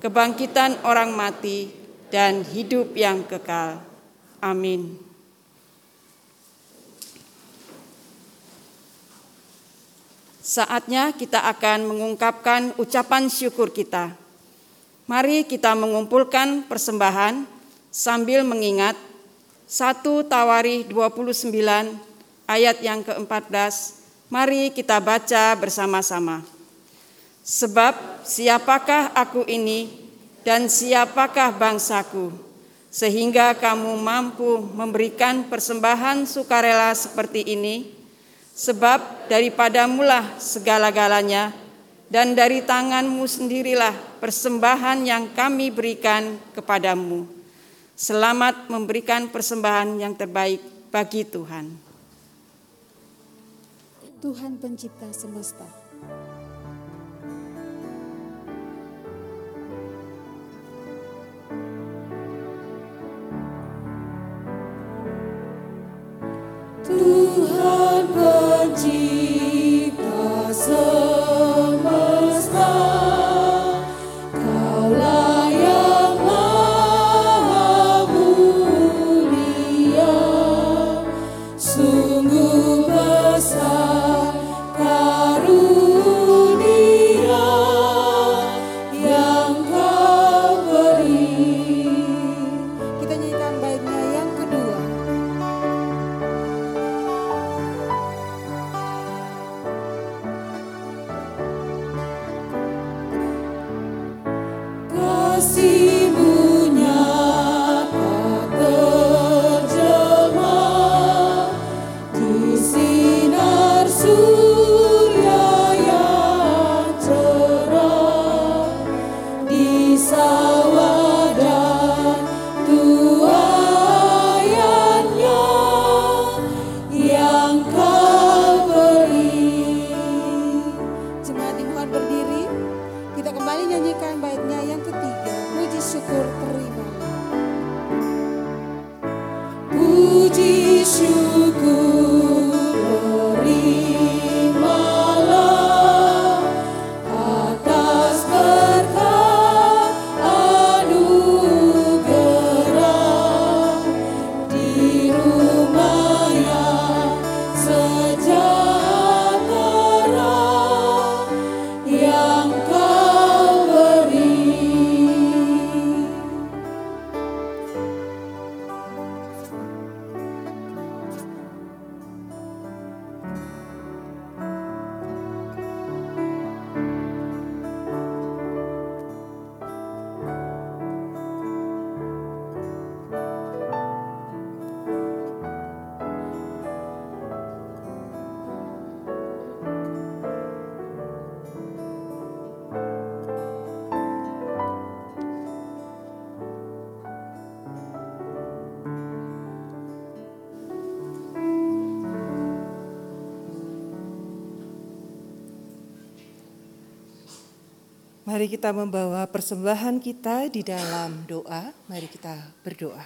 kebangkitan orang mati, dan hidup yang kekal. Amin. Saatnya kita akan mengungkapkan ucapan syukur kita. Mari kita mengumpulkan persembahan sambil mengingat 1 Tawari 29 ayat yang ke-14. Mari kita baca bersama-sama. Sebab siapakah aku ini dan siapakah bangsaku sehingga kamu mampu memberikan persembahan sukarela seperti ini sebab daripadamulah segala-galanya dan dari tanganmu sendirilah persembahan yang kami berikan kepadamu. Selamat memberikan persembahan yang terbaik bagi Tuhan. Tuhan pencipta semesta. Tuhan pencipta semesta Mari kita membawa persembahan kita di dalam doa. Mari kita berdoa.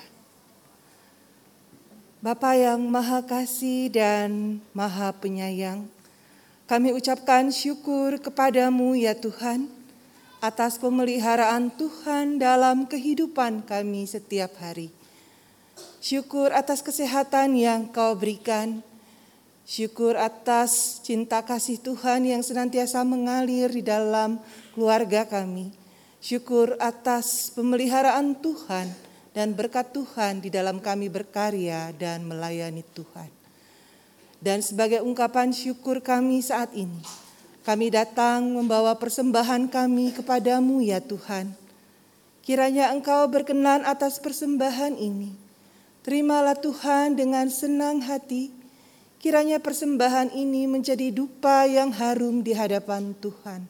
Bapa yang Maha Kasih dan Maha Penyayang, kami ucapkan syukur kepadamu ya Tuhan atas pemeliharaan Tuhan dalam kehidupan kami setiap hari. Syukur atas kesehatan yang kau berikan, Syukur atas cinta kasih Tuhan yang senantiasa mengalir di dalam keluarga kami. Syukur atas pemeliharaan Tuhan dan berkat Tuhan di dalam kami berkarya dan melayani Tuhan. Dan sebagai ungkapan syukur kami saat ini, kami datang membawa persembahan kami kepadamu ya Tuhan. Kiranya Engkau berkenan atas persembahan ini. Terimalah Tuhan dengan senang hati, Kiranya persembahan ini menjadi dupa yang harum di hadapan Tuhan.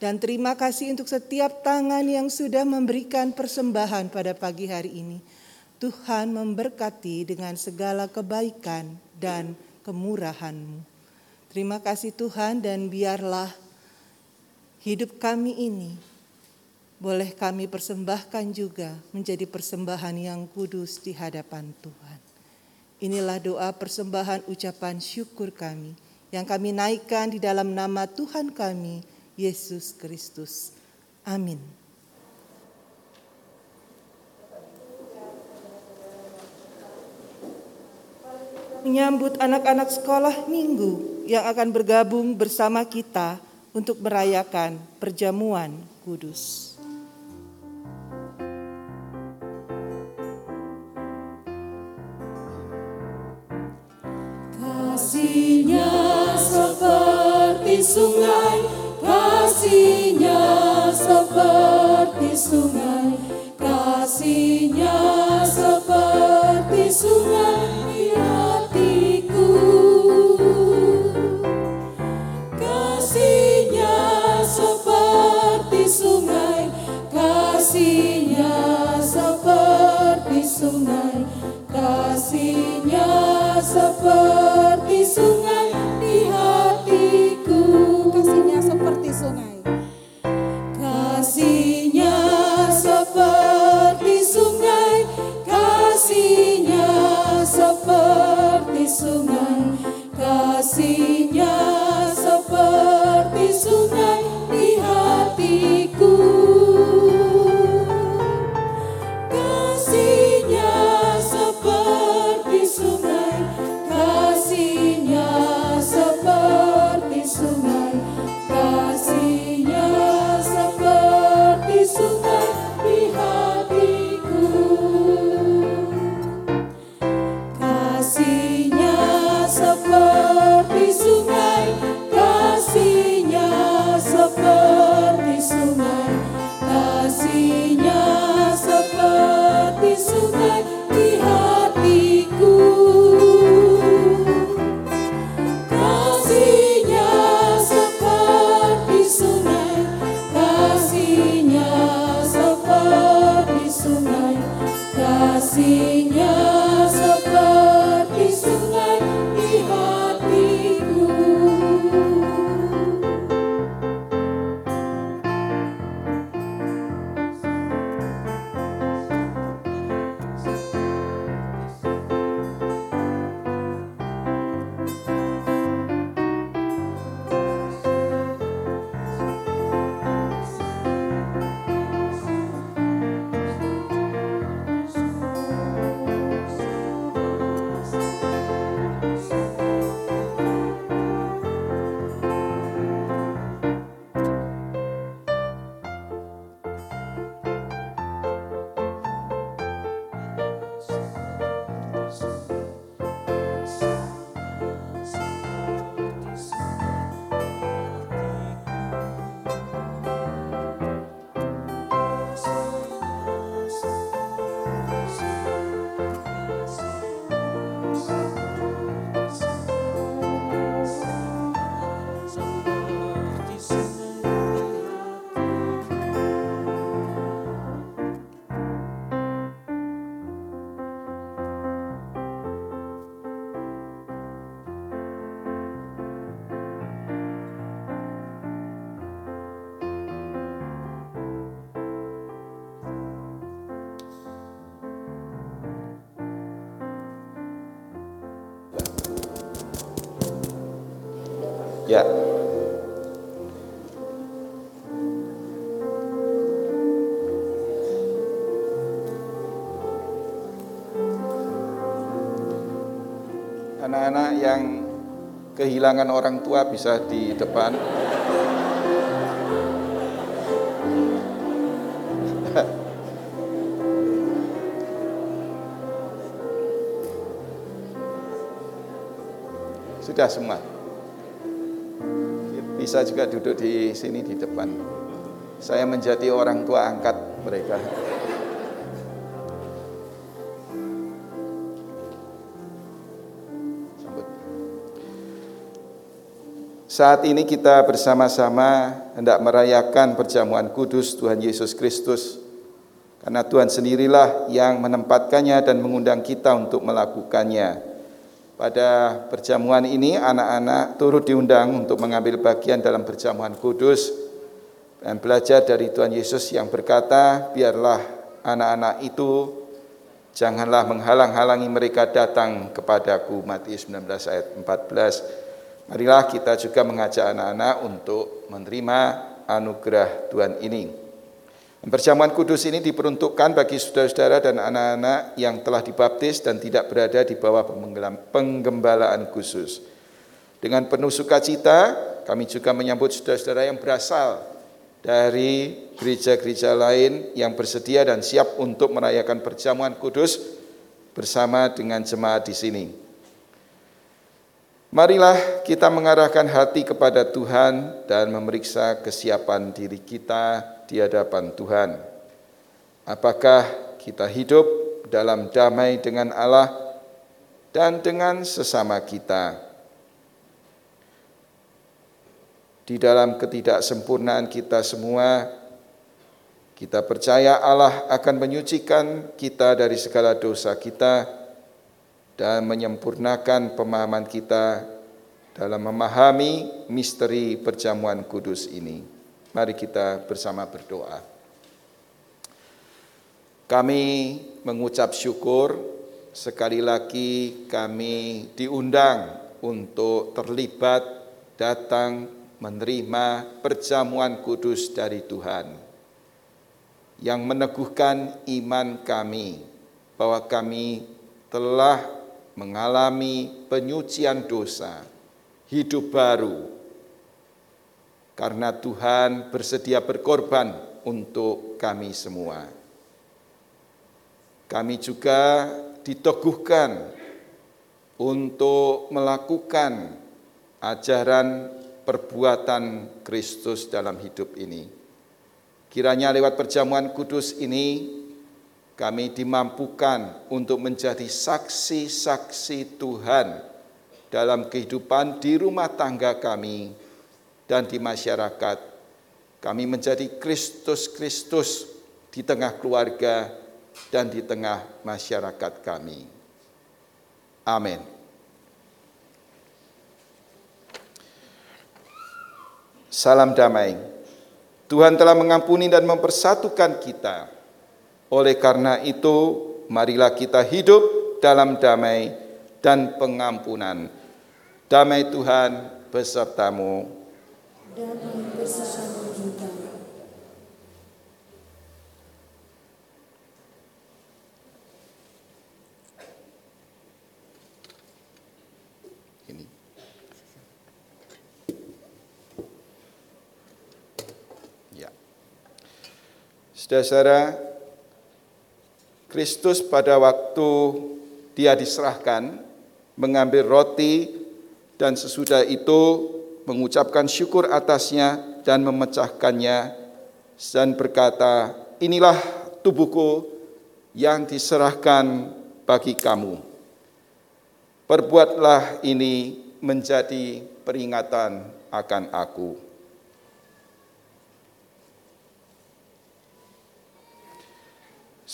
Dan terima kasih untuk setiap tangan yang sudah memberikan persembahan pada pagi hari ini. Tuhan memberkati dengan segala kebaikan dan kemurahan-Mu. Terima kasih Tuhan dan biarlah hidup kami ini boleh kami persembahkan juga menjadi persembahan yang kudus di hadapan Tuhan. Inilah doa persembahan ucapan syukur kami yang kami naikkan di dalam nama Tuhan kami, Yesus Kristus. Amin. Menyambut anak-anak sekolah minggu yang akan bergabung bersama kita untuk merayakan perjamuan kudus. Kasihnya seperti sungai, kasihnya seperti sungai, kasihnya seperti sungai di hatiku. Kasihnya seperti sungai, kasihnya seperti sungai, kasihnya seperti sungai di hatiku. Kasihnya seperti sungai. Kasihnya seperti sungai, kasihnya seperti sungai. Kasihnya kehilangan orang tua bisa di depan. [laughs] Sudah semua. Bisa juga duduk di sini di depan. Saya menjadi orang tua angkat mereka. Saat ini kita bersama-sama hendak merayakan perjamuan kudus Tuhan Yesus Kristus. Karena Tuhan sendirilah yang menempatkannya dan mengundang kita untuk melakukannya. Pada perjamuan ini anak-anak turut diundang untuk mengambil bagian dalam perjamuan kudus dan belajar dari Tuhan Yesus yang berkata, biarlah anak-anak itu janganlah menghalang-halangi mereka datang kepadaku. Matius 19 ayat 14. Marilah kita juga mengajak anak-anak untuk menerima anugerah Tuhan ini. Perjamuan kudus ini diperuntukkan bagi saudara-saudara dan anak-anak yang telah dibaptis dan tidak berada di bawah penggembalaan khusus. Dengan penuh sukacita, kami juga menyambut saudara-saudara yang berasal dari gereja-gereja lain yang bersedia dan siap untuk merayakan perjamuan kudus bersama dengan jemaat di sini. Marilah kita mengarahkan hati kepada Tuhan dan memeriksa kesiapan diri kita di hadapan Tuhan. Apakah kita hidup dalam damai dengan Allah dan dengan sesama kita? Di dalam ketidaksempurnaan kita semua, kita percaya Allah akan menyucikan kita dari segala dosa kita dan menyempurnakan pemahaman kita dalam memahami misteri perjamuan kudus ini. Mari kita bersama berdoa. Kami mengucap syukur sekali lagi kami diundang untuk terlibat datang menerima perjamuan kudus dari Tuhan yang meneguhkan iman kami bahwa kami telah mengalami penyucian dosa, hidup baru, karena Tuhan bersedia berkorban untuk kami semua. Kami juga diteguhkan untuk melakukan ajaran perbuatan Kristus dalam hidup ini. Kiranya lewat perjamuan kudus ini kami dimampukan untuk menjadi saksi-saksi Tuhan dalam kehidupan di rumah tangga kami dan di masyarakat. Kami menjadi Kristus-Kristus di tengah keluarga dan di tengah masyarakat kami. Amin. Salam damai. Tuhan telah mengampuni dan mempersatukan kita. Oleh karena itu, marilah kita hidup dalam damai dan pengampunan. Damai Tuhan besertamu. Damai besertamu juga. Saudara-saudara, Kristus pada waktu dia diserahkan mengambil roti dan sesudah itu mengucapkan syukur atasnya dan memecahkannya dan berkata, inilah tubuhku yang diserahkan bagi kamu. Perbuatlah ini menjadi peringatan akan aku.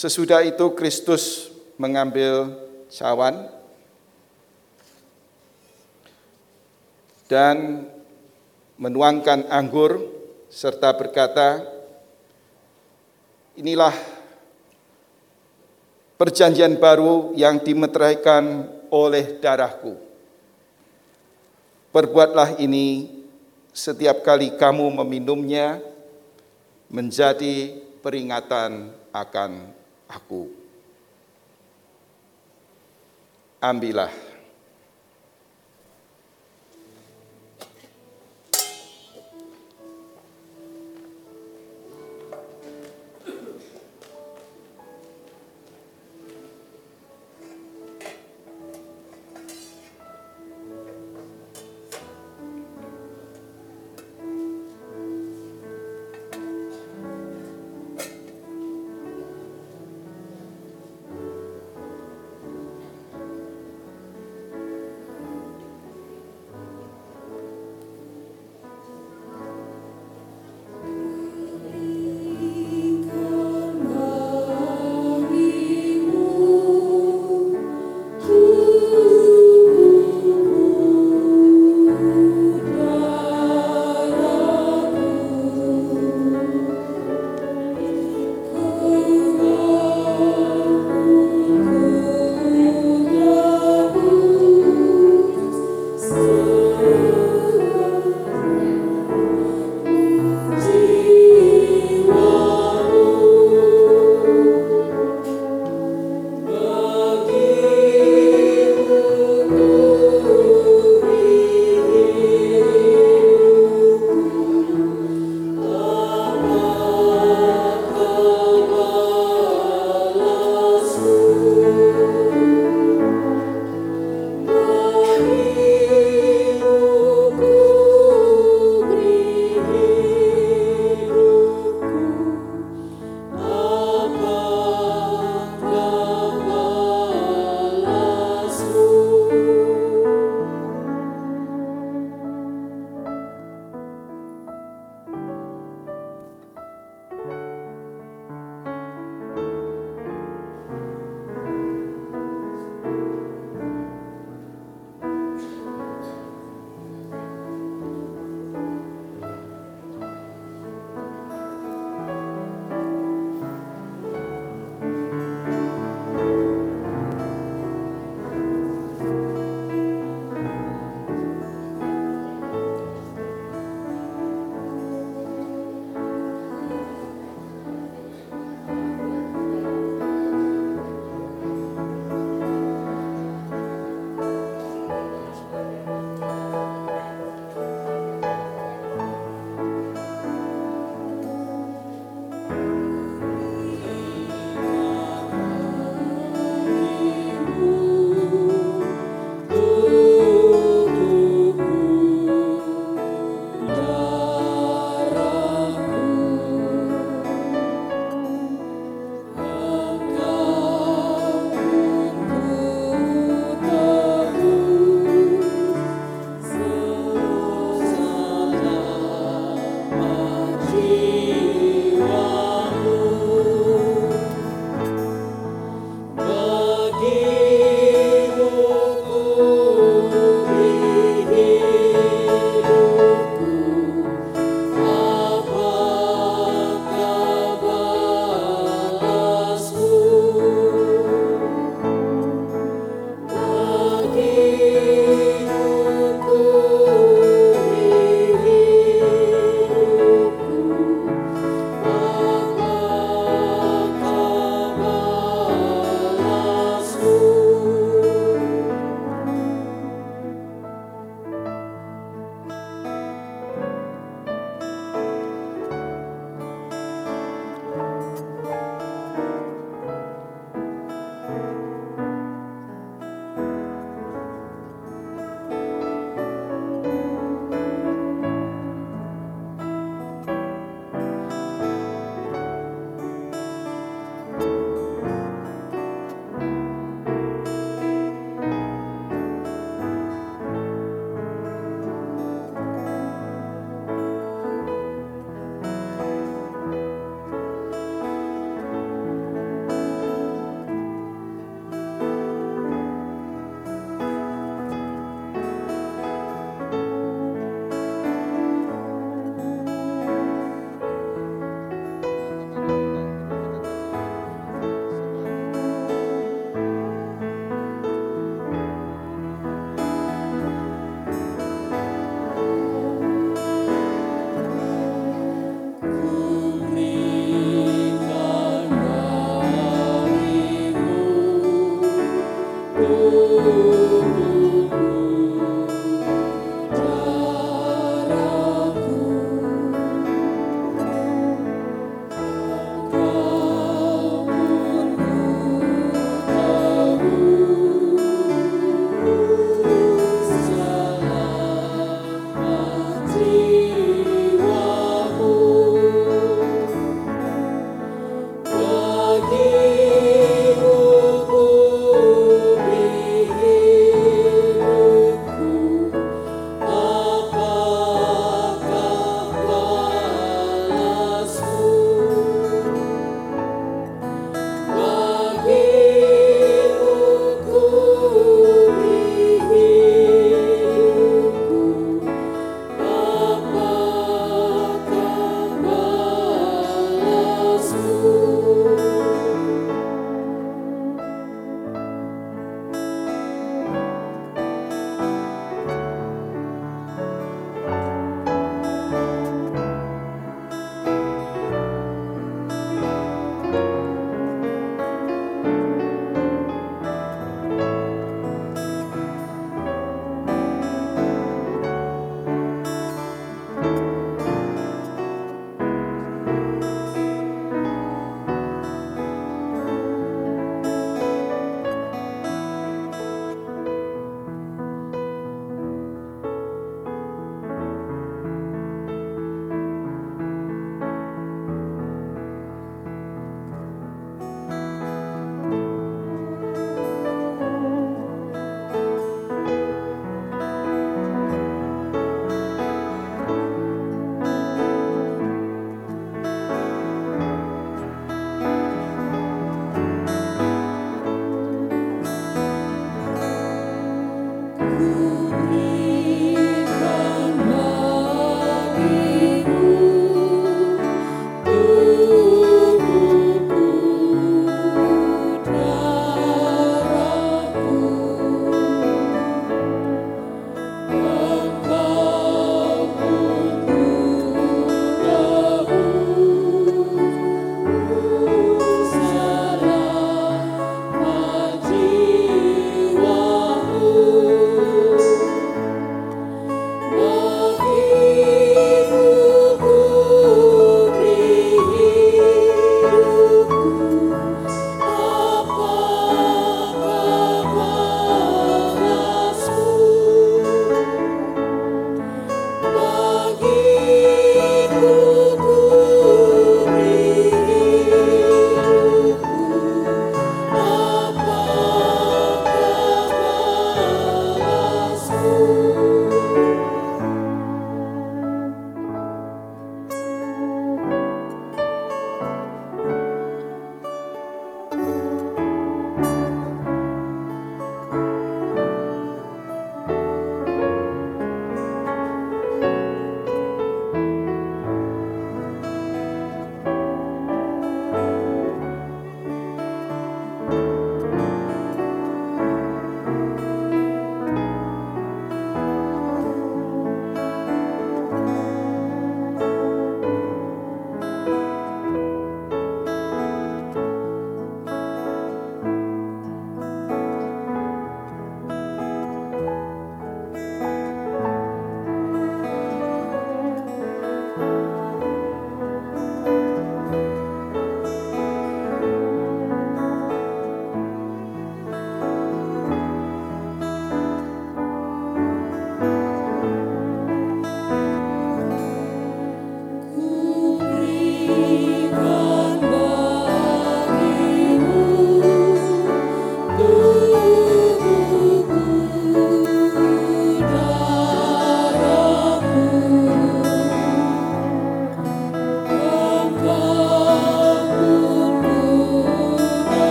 Sesudah itu Kristus mengambil cawan dan menuangkan anggur serta berkata, inilah perjanjian baru yang dimeteraikan oleh darahku. Perbuatlah ini setiap kali kamu meminumnya menjadi peringatan akan aku. Ambillah.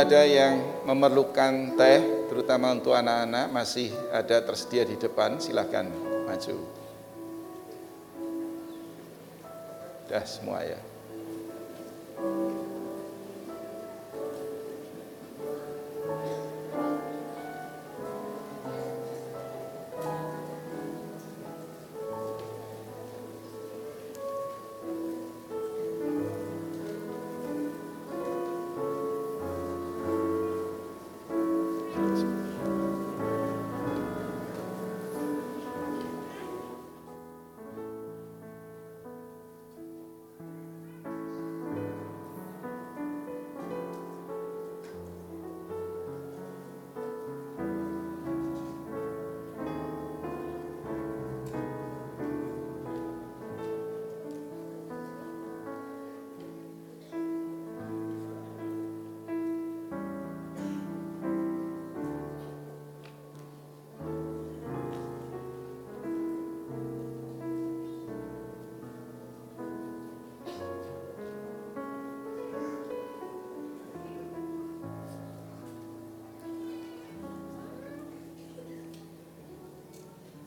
Ada yang memerlukan teh, terutama untuk anak-anak, masih ada tersedia di depan, silahkan maju. Dah semua ya.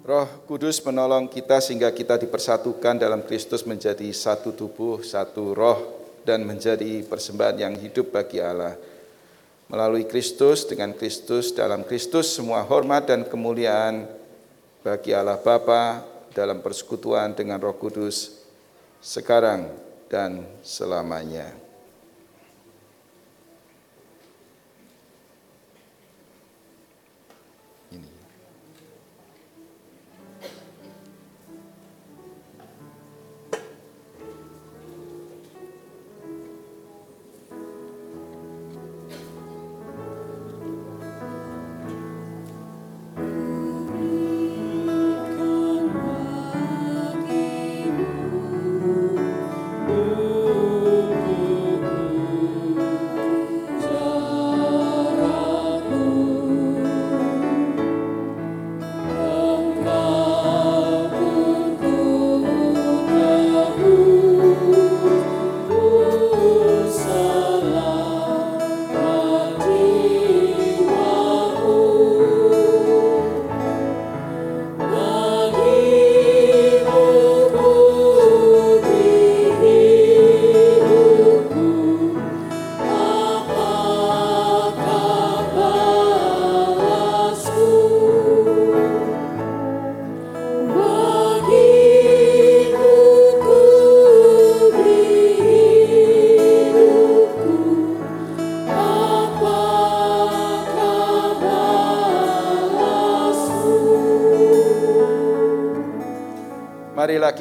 Roh Kudus menolong kita sehingga kita dipersatukan dalam Kristus menjadi satu tubuh, satu roh, dan menjadi persembahan yang hidup bagi Allah. Melalui Kristus, dengan Kristus, dalam Kristus semua hormat dan kemuliaan bagi Allah Bapa dalam persekutuan dengan Roh Kudus sekarang dan selamanya.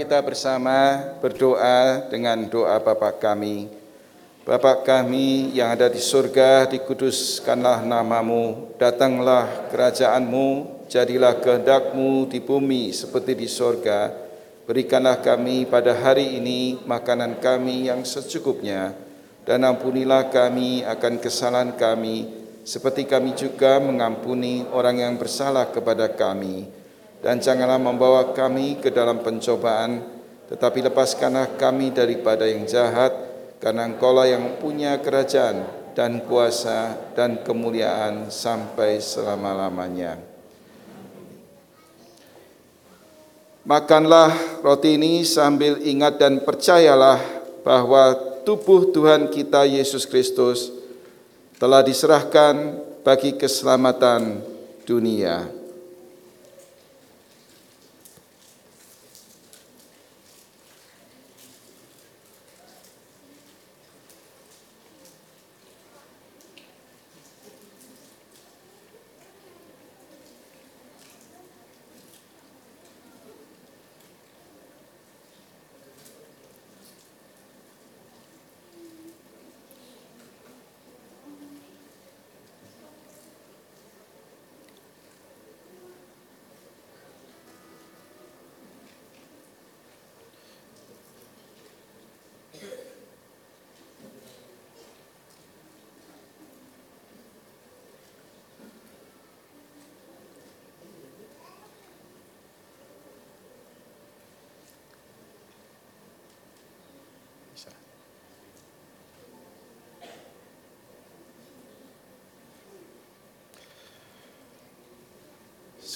Kita bersama berdoa dengan doa Bapa kami. Bapa kami yang ada di surga, dikuduskanlah namamu, datanglah kerajaanmu, jadilah kehendakmu di bumi seperti di surga. Berikanlah kami pada hari ini makanan kami yang secukupnya, dan ampunilah kami akan kesalahan kami, seperti kami juga mengampuni orang yang bersalah kepada kami dan janganlah membawa kami ke dalam pencobaan, tetapi lepaskanlah kami daripada yang jahat, karena Engkaulah yang punya kerajaan dan kuasa dan kemuliaan sampai selama-lamanya. Makanlah roti ini sambil ingat dan percayalah bahwa tubuh Tuhan kita Yesus Kristus telah diserahkan bagi keselamatan dunia.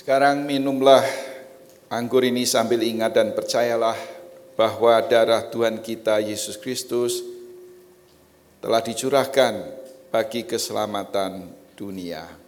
Sekarang minumlah anggur ini sambil ingat dan percayalah bahwa darah Tuhan kita Yesus Kristus telah dicurahkan bagi keselamatan dunia.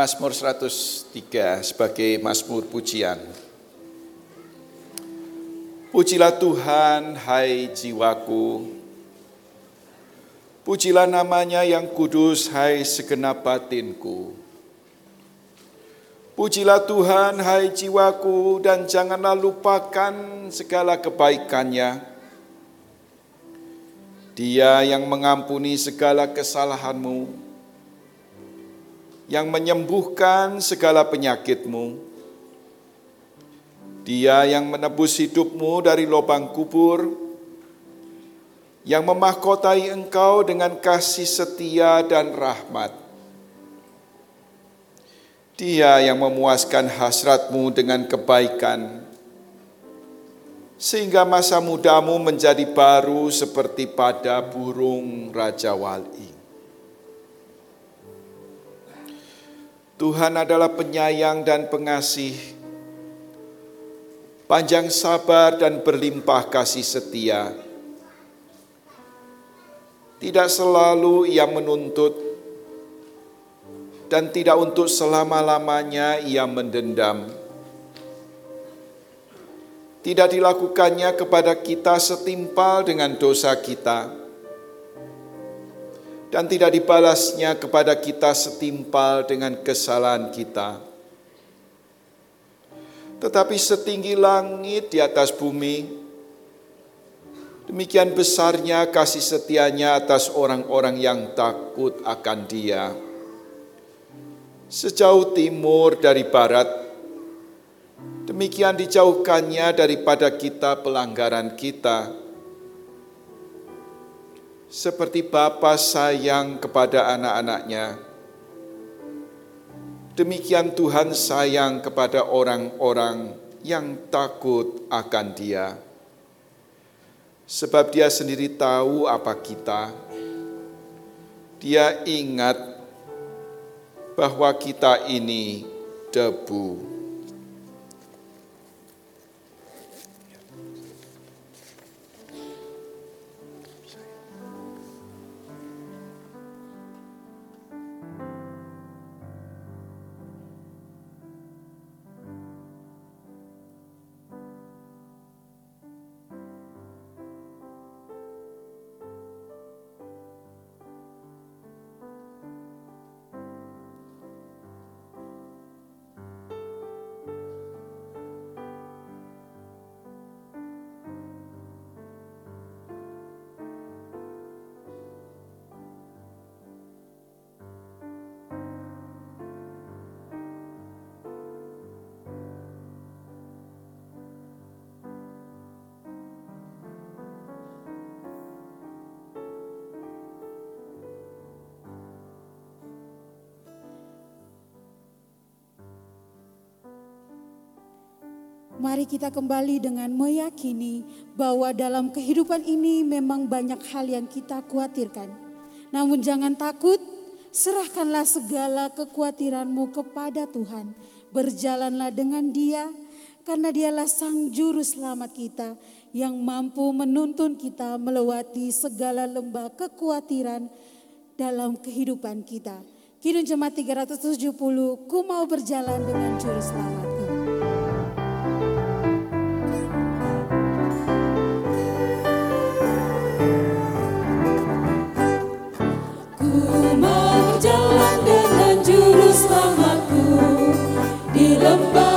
Mazmur 103 sebagai Mazmur pujian. Pujilah Tuhan, hai jiwaku. Pujilah namanya yang kudus, hai segenap batinku. Pujilah Tuhan, hai jiwaku, dan janganlah lupakan segala kebaikannya. Dia yang mengampuni segala kesalahanmu, yang menyembuhkan segala penyakitmu. Dia yang menebus hidupmu dari lubang kubur, yang memahkotai engkau dengan kasih setia dan rahmat. Dia yang memuaskan hasratmu dengan kebaikan, sehingga masa mudamu menjadi baru seperti pada burung Raja Wali. Tuhan adalah penyayang dan pengasih, panjang sabar dan berlimpah kasih setia. Tidak selalu ia menuntut, dan tidak untuk selama-lamanya ia mendendam. Tidak dilakukannya kepada kita setimpal dengan dosa kita dan tidak dibalasnya kepada kita setimpal dengan kesalahan kita. Tetapi setinggi langit di atas bumi, demikian besarnya kasih setianya atas orang-orang yang takut akan Dia. Sejauh timur dari barat, demikian dijauhkannya daripada kita pelanggaran kita seperti Bapa sayang kepada anak-anaknya, demikian Tuhan sayang kepada orang-orang yang takut akan Dia. Sebab Dia sendiri tahu apa kita. Dia ingat bahwa kita ini debu. Mari kita kembali dengan meyakini bahwa dalam kehidupan ini memang banyak hal yang kita khawatirkan. Namun jangan takut, serahkanlah segala kekhawatiranmu kepada Tuhan. Berjalanlah dengan dia karena dialah sang juru selamat kita yang mampu menuntun kita melewati segala lembah kekhawatiran dalam kehidupan kita. Kidung Jemaat 370, ku mau berjalan dengan juru selamat. Sampai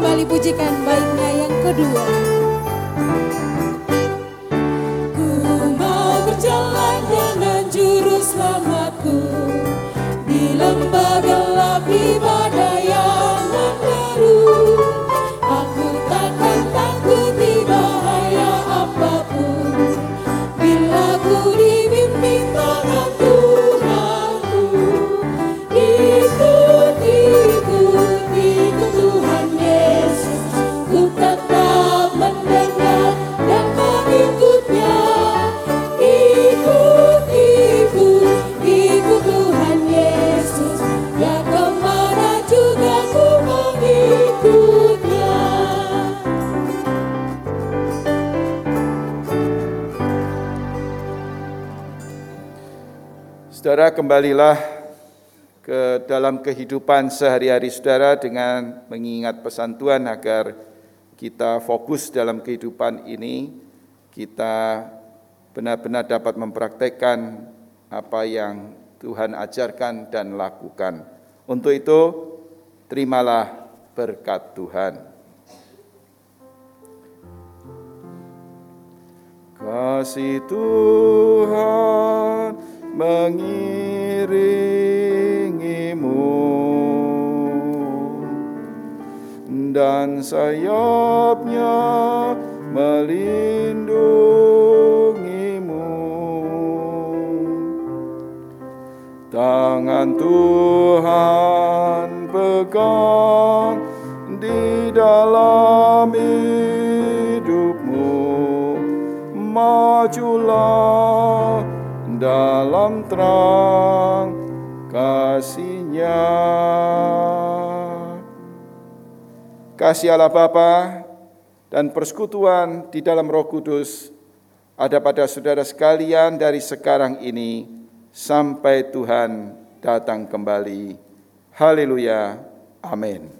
kembali pujikan baiknya yang kedua. Ku mau berjalan dengan juru selamatku di lembah Saudara kembalilah ke dalam kehidupan sehari-hari saudara dengan mengingat pesan Tuhan agar kita fokus dalam kehidupan ini, kita benar-benar dapat mempraktekkan apa yang Tuhan ajarkan dan lakukan. Untuk itu, terimalah berkat Tuhan. Kasih Tuhan mengiringimu dan sayapnya melindungimu. Tangan Tuhan pegang di dalam hidupmu, majulah dalam terang kasihnya. Kasih Allah Bapa dan persekutuan di dalam Roh Kudus ada pada saudara sekalian dari sekarang ini sampai Tuhan datang kembali. Haleluya. Amin.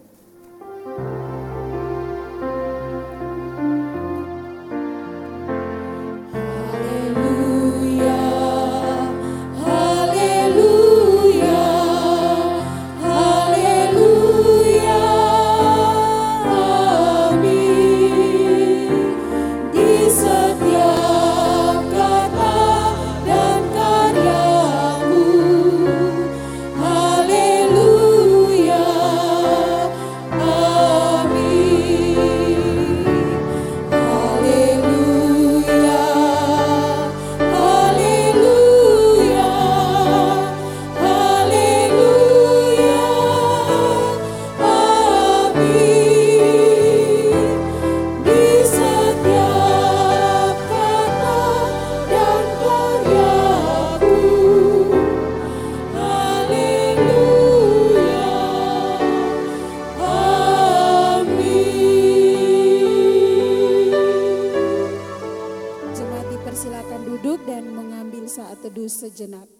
Sejenak.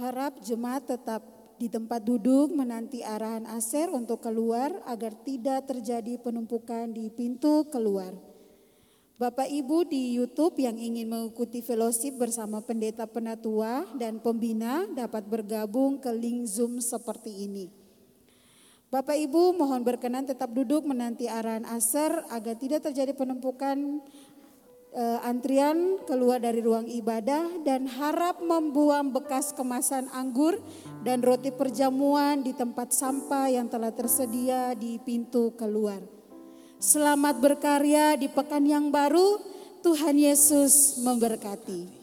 Harap jemaat tetap di tempat duduk menanti arahan aser untuk keluar agar tidak terjadi penumpukan di pintu keluar. Bapak Ibu di YouTube yang ingin mengikuti fellowship bersama pendeta penatua dan pembina dapat bergabung ke link Zoom seperti ini. Bapak Ibu mohon berkenan tetap duduk menanti arahan aser agar tidak terjadi penumpukan eh, antrian keluar dari ruang ibadah dan harap membuang bekas kemasan anggur dan roti perjamuan di tempat sampah yang telah tersedia di pintu keluar. Selamat berkarya di pekan yang baru. Tuhan Yesus memberkati.